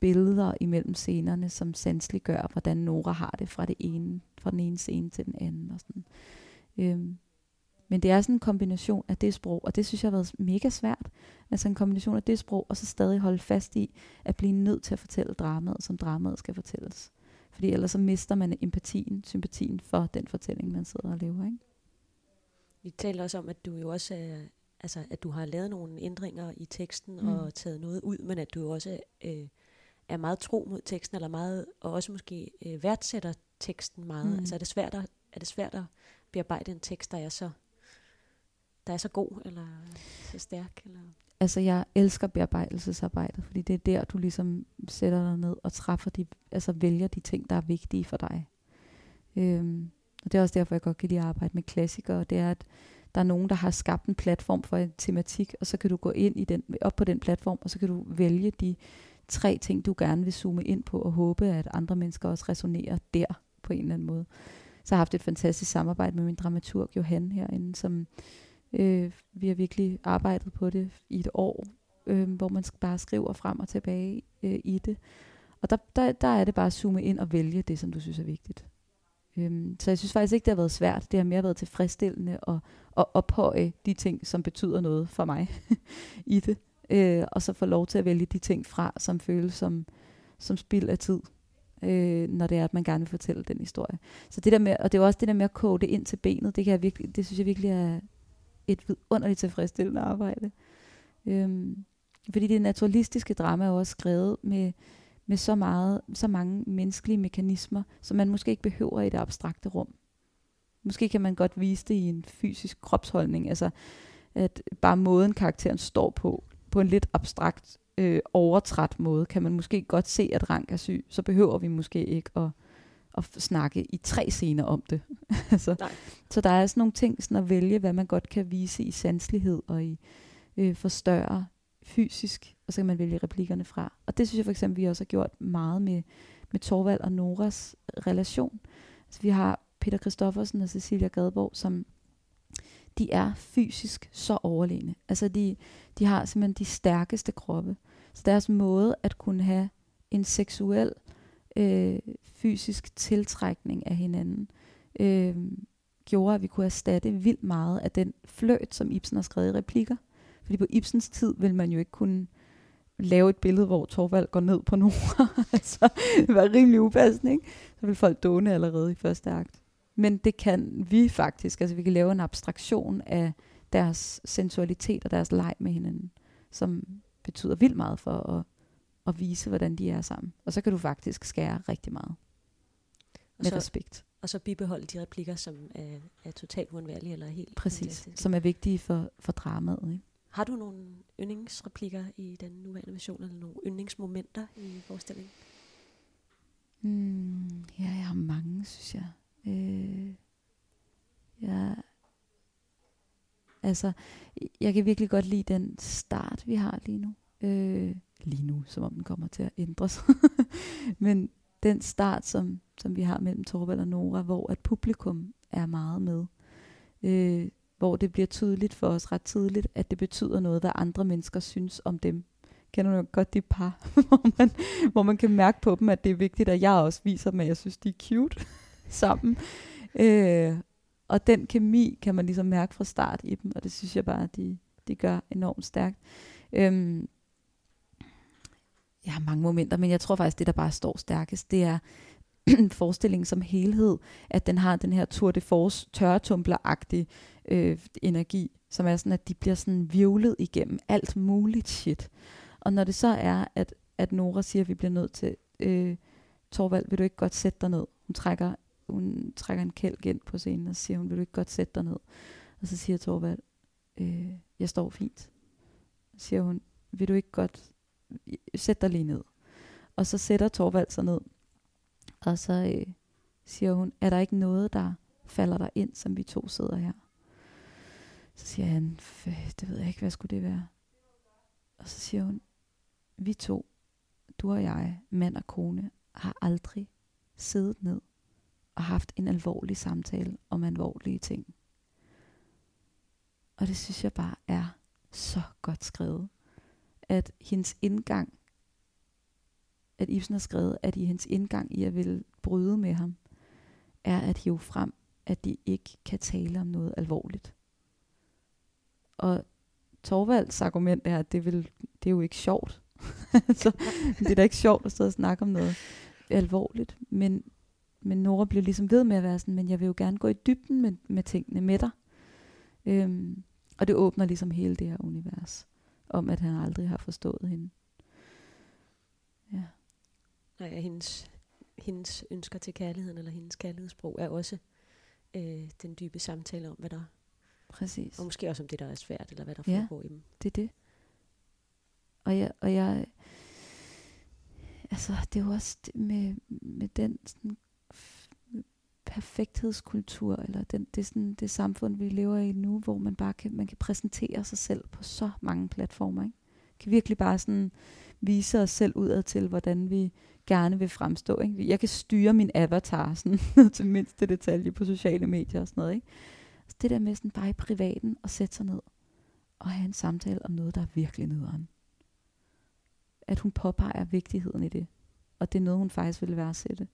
billeder imellem scenerne, som sansligt gør, hvordan Nora har det fra, det ene, fra den ene scene til den anden. Og sådan. Øhm, men det er sådan en kombination af det sprog, og det synes jeg har været mega svært. Altså en kombination af det sprog, og så stadig holde fast i at blive nødt til at fortælle dramaet, som dramaet skal fortælles. Fordi ellers så mister man empatien, sympatien for den fortælling, man sidder og lever. Ikke? Vi taler også om, at du jo også er, altså, at du har lavet nogle ændringer i teksten mm. og taget noget ud, men at du også øh, er meget tro mod teksten, eller meget, og også måske øh, værdsætter teksten meget. Mm. Altså er det, svært at, er det svært at bearbejde en tekst, der er så der er så god, eller så stærk? Eller? Altså, jeg elsker bearbejdelsesarbejdet, fordi det er der, du ligesom sætter dig ned og træffer de, altså vælger de ting, der er vigtige for dig. Øhm, og det er også derfor, jeg godt kan lide at arbejde med klassikere, det er, at der er nogen, der har skabt en platform for en tematik, og så kan du gå ind i den, op på den platform, og så kan du vælge de tre ting, du gerne vil zoome ind på, og håbe, at andre mennesker også resonerer der på en eller anden måde. Så jeg har haft et fantastisk samarbejde med min dramaturg Johan herinde, som Øh, vi har virkelig arbejdet på det i et år, øh, hvor man bare skriver frem og tilbage øh, i det. Og der, der, der er det bare at zoome ind og vælge det, som du synes er vigtigt. Øhm, så jeg synes faktisk ikke, det har været svært. Det har mere været tilfredsstillende at, at ophøje de ting, som betyder noget for mig i det. Øh, og så få lov til at vælge de ting fra, som føles som, som spild af tid, øh, når det er, at man gerne vil fortælle den historie. Så det der med, og det er også det der med at kode det ind til benet, det, kan jeg virkelig, det synes jeg virkelig er, et vidunderligt tilfredsstillende arbejde. Øhm, fordi det naturalistiske drama er også skrevet med, med så, meget, så mange menneskelige mekanismer, som man måske ikke behøver i det abstrakte rum. Måske kan man godt vise det i en fysisk kropsholdning, altså at bare måden karakteren står på, på en lidt abstrakt, øh, overtræt måde, kan man måske godt se, at Rank er syg, så behøver vi måske ikke at at snakke i tre scener om det. altså, så der er sådan nogle ting, sådan at vælge, hvad man godt kan vise i sanslighed og i øh, forstørre fysisk, og så kan man vælge replikkerne fra. Og det synes jeg for eksempel, vi også har gjort meget med, med Torvald og Noras relation. Altså, vi har Peter Christoffersen og Cecilia Gadborg, som de er fysisk så overlegne. Altså de, de har simpelthen de stærkeste kroppe. Så deres måde at kunne have en seksuel øh, fysisk tiltrækning af hinanden, øh, gjorde, at vi kunne erstatte vildt meget af den fløt, som Ibsen har skrevet i replikker. Fordi på Ibsens tid vil man jo ikke kunne lave et billede, hvor Torvald går ned på nogen. altså, det var rimelig upassende, ikke? Så vil folk dåne allerede i første akt. Men det kan vi faktisk. Altså, vi kan lave en abstraktion af deres sensualitet og deres leg med hinanden, som betyder vildt meget for at og vise, hvordan de er sammen. Og så kan du faktisk skære rigtig meget. Med så, respekt. Og så bibeholde de replikker, som er, er totalt uundværlige eller helt Præcis, som er vigtige for, for dramaet. Ikke? Har du nogle yndlingsreplikker i den nuværende version, eller nogle yndlingsmomenter i forestillingen? Mm, ja, jeg har mange, synes jeg. Øh, ja, altså, jeg kan virkelig godt lide den start, vi har lige nu. Øh, lige nu, som om den kommer til at ændres. Men den start, som, som vi har mellem Torvald og Nora, hvor at publikum er meget med. Øh, hvor det bliver tydeligt for os ret tidligt, at det betyder noget, hvad andre mennesker synes om dem. Kender du godt de par, hvor man, hvor man kan mærke på dem, at det er vigtigt, at jeg også viser dem, at jeg synes, de er cute sammen. Øh, og den kemi kan man ligesom mærke fra start i dem, og det synes jeg bare, de, de gør enormt stærkt. Øhm, jeg har mange momenter, men jeg tror faktisk, det der bare står stærkest, det er forestillingen som helhed, at den har den her Tour de Force tørretumbler-agtige øh, energi, som er sådan, at de bliver sådan virvlet igennem alt muligt shit. Og når det så er, at, at Nora siger, at vi bliver nødt til, øh, Torvald, vil du ikke godt sætte dig ned? Hun trækker, hun trækker en kælk ind på scenen, og siger hun, vil du ikke godt sætte dig ned? Og så siger Torvald, øh, jeg står fint. Så siger hun, vil du ikke godt sætte dig lige ned? Og så sætter Torvald sig ned, og så øh, siger hun, er der ikke noget, der falder der ind, som vi to sidder her? Så siger han, det ved jeg ikke, hvad skulle det være? Og så siger hun, vi to, du og jeg, mand og kone, har aldrig siddet ned og haft en alvorlig samtale om alvorlige ting. Og det synes jeg bare er så godt skrevet, at hendes indgang, at Ibsen har skrevet, at i hendes indgang i at vil bryde med ham, er at hive frem, at de ikke kan tale om noget alvorligt. Og Torvalds argument er, at det, vil, det er jo ikke sjovt. så det er da ikke sjovt at stå og snakke om noget alvorligt. Men, men Nora bliver ligesom ved med at være sådan, men jeg vil jo gerne gå i dybden med, med tingene med dig. Øhm, og det åbner ligesom hele det her univers, om at han aldrig har forstået hende. Nej, ja, hendes, hendes ønsker til kærligheden, eller hendes kærlighedssprog, er også øh, den dybe samtale om, hvad der Præcis. Og måske også om det, der er svært, eller hvad der ja, foregår i dem. det er det. Og jeg, og jeg altså det er jo også med, med den sådan, perfekthedskultur, eller den, det, sådan, det samfund, vi lever i nu, hvor man bare kan, man kan præsentere sig selv på så mange platformer. Ikke? Kan virkelig bare sådan vise os selv udad til, hvordan vi gerne vil fremstå. Ikke? Jeg kan styre min avatar sådan, til mindste detalje på sociale medier og sådan noget. Ikke? Så det der med sådan bare i privaten og sætte sig ned og have en samtale om noget, der er virkelig nederen. At hun påpeger vigtigheden i det. Og det er noget, hun faktisk vil værdsætte.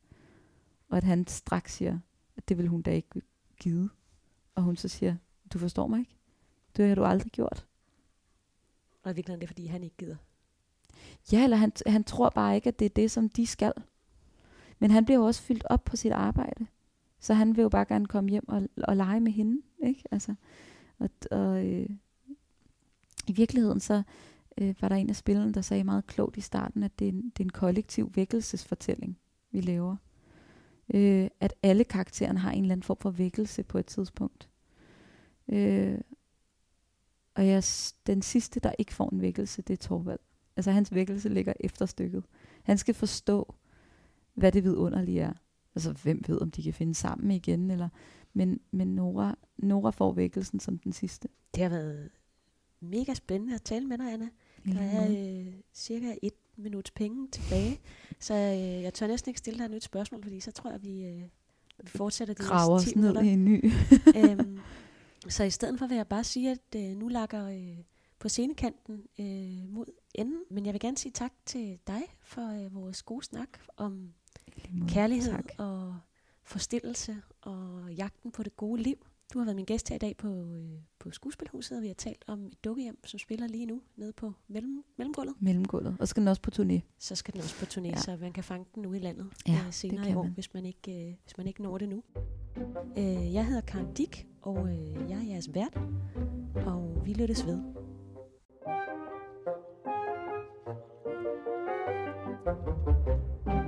Og at han straks siger, at det vil hun da ikke give. Og hun så siger, du forstår mig ikke. Det har du aldrig gjort. Og i virkeligheden det fordi han ikke gider. Ja, eller han, han tror bare ikke, at det er det, som de skal. Men han bliver jo også fyldt op på sit arbejde. Så han vil jo bare gerne komme hjem og, og lege med hende. Ikke? Altså, og, og øh, i virkeligheden så øh, var der en af spillerne, der sagde meget klogt i starten, at det er en, det er en kollektiv vækkelsesfortælling, vi laver. Øh, at alle karaktererne har en eller anden form for vækkelse på et tidspunkt. Øh, og jeg, den sidste, der ikke får en vækkelse, det er Torvald. Altså hans vækkelse ligger efter stykket. Han skal forstå, hvad det vidunderlige er. Altså hvem ved, om de kan finde sammen igen, eller men, men Nora, Nora får vækkelsen som den sidste. Det har været mega spændende at tale med dig, Anna. Der er øh, cirka et minuts penge tilbage, så øh, jeg tør næsten ikke stille dig et nyt spørgsmål, fordi så tror jeg, vi, øh, vi fortsætter det Graver 10 ned i en ny. øhm, så i stedet for vil jeg bare sige, at øh, nu lakker øh, på scenekanten øh, mod enden. Men jeg vil gerne sige tak til dig for øh, vores gode snak om kærlighed tak. og forstillelse og jagten på det gode liv. Du har været min gæst her i dag på, øh, på Skuespilhuset, og vi har talt om et dukkehjem, som spiller lige nu nede på mellem, mellemgulvet. Mellemgulvet. Og skal den også på turné. Så skal den også på turné, ja. så man kan fange den ude i landet ja, øh, senere i år, man. hvis man, ikke, øh, hvis man ikke når det nu. Øh, jeg hedder Karen Dick, og øh, jeg er jeres vært, og vi lyttes ved. thank you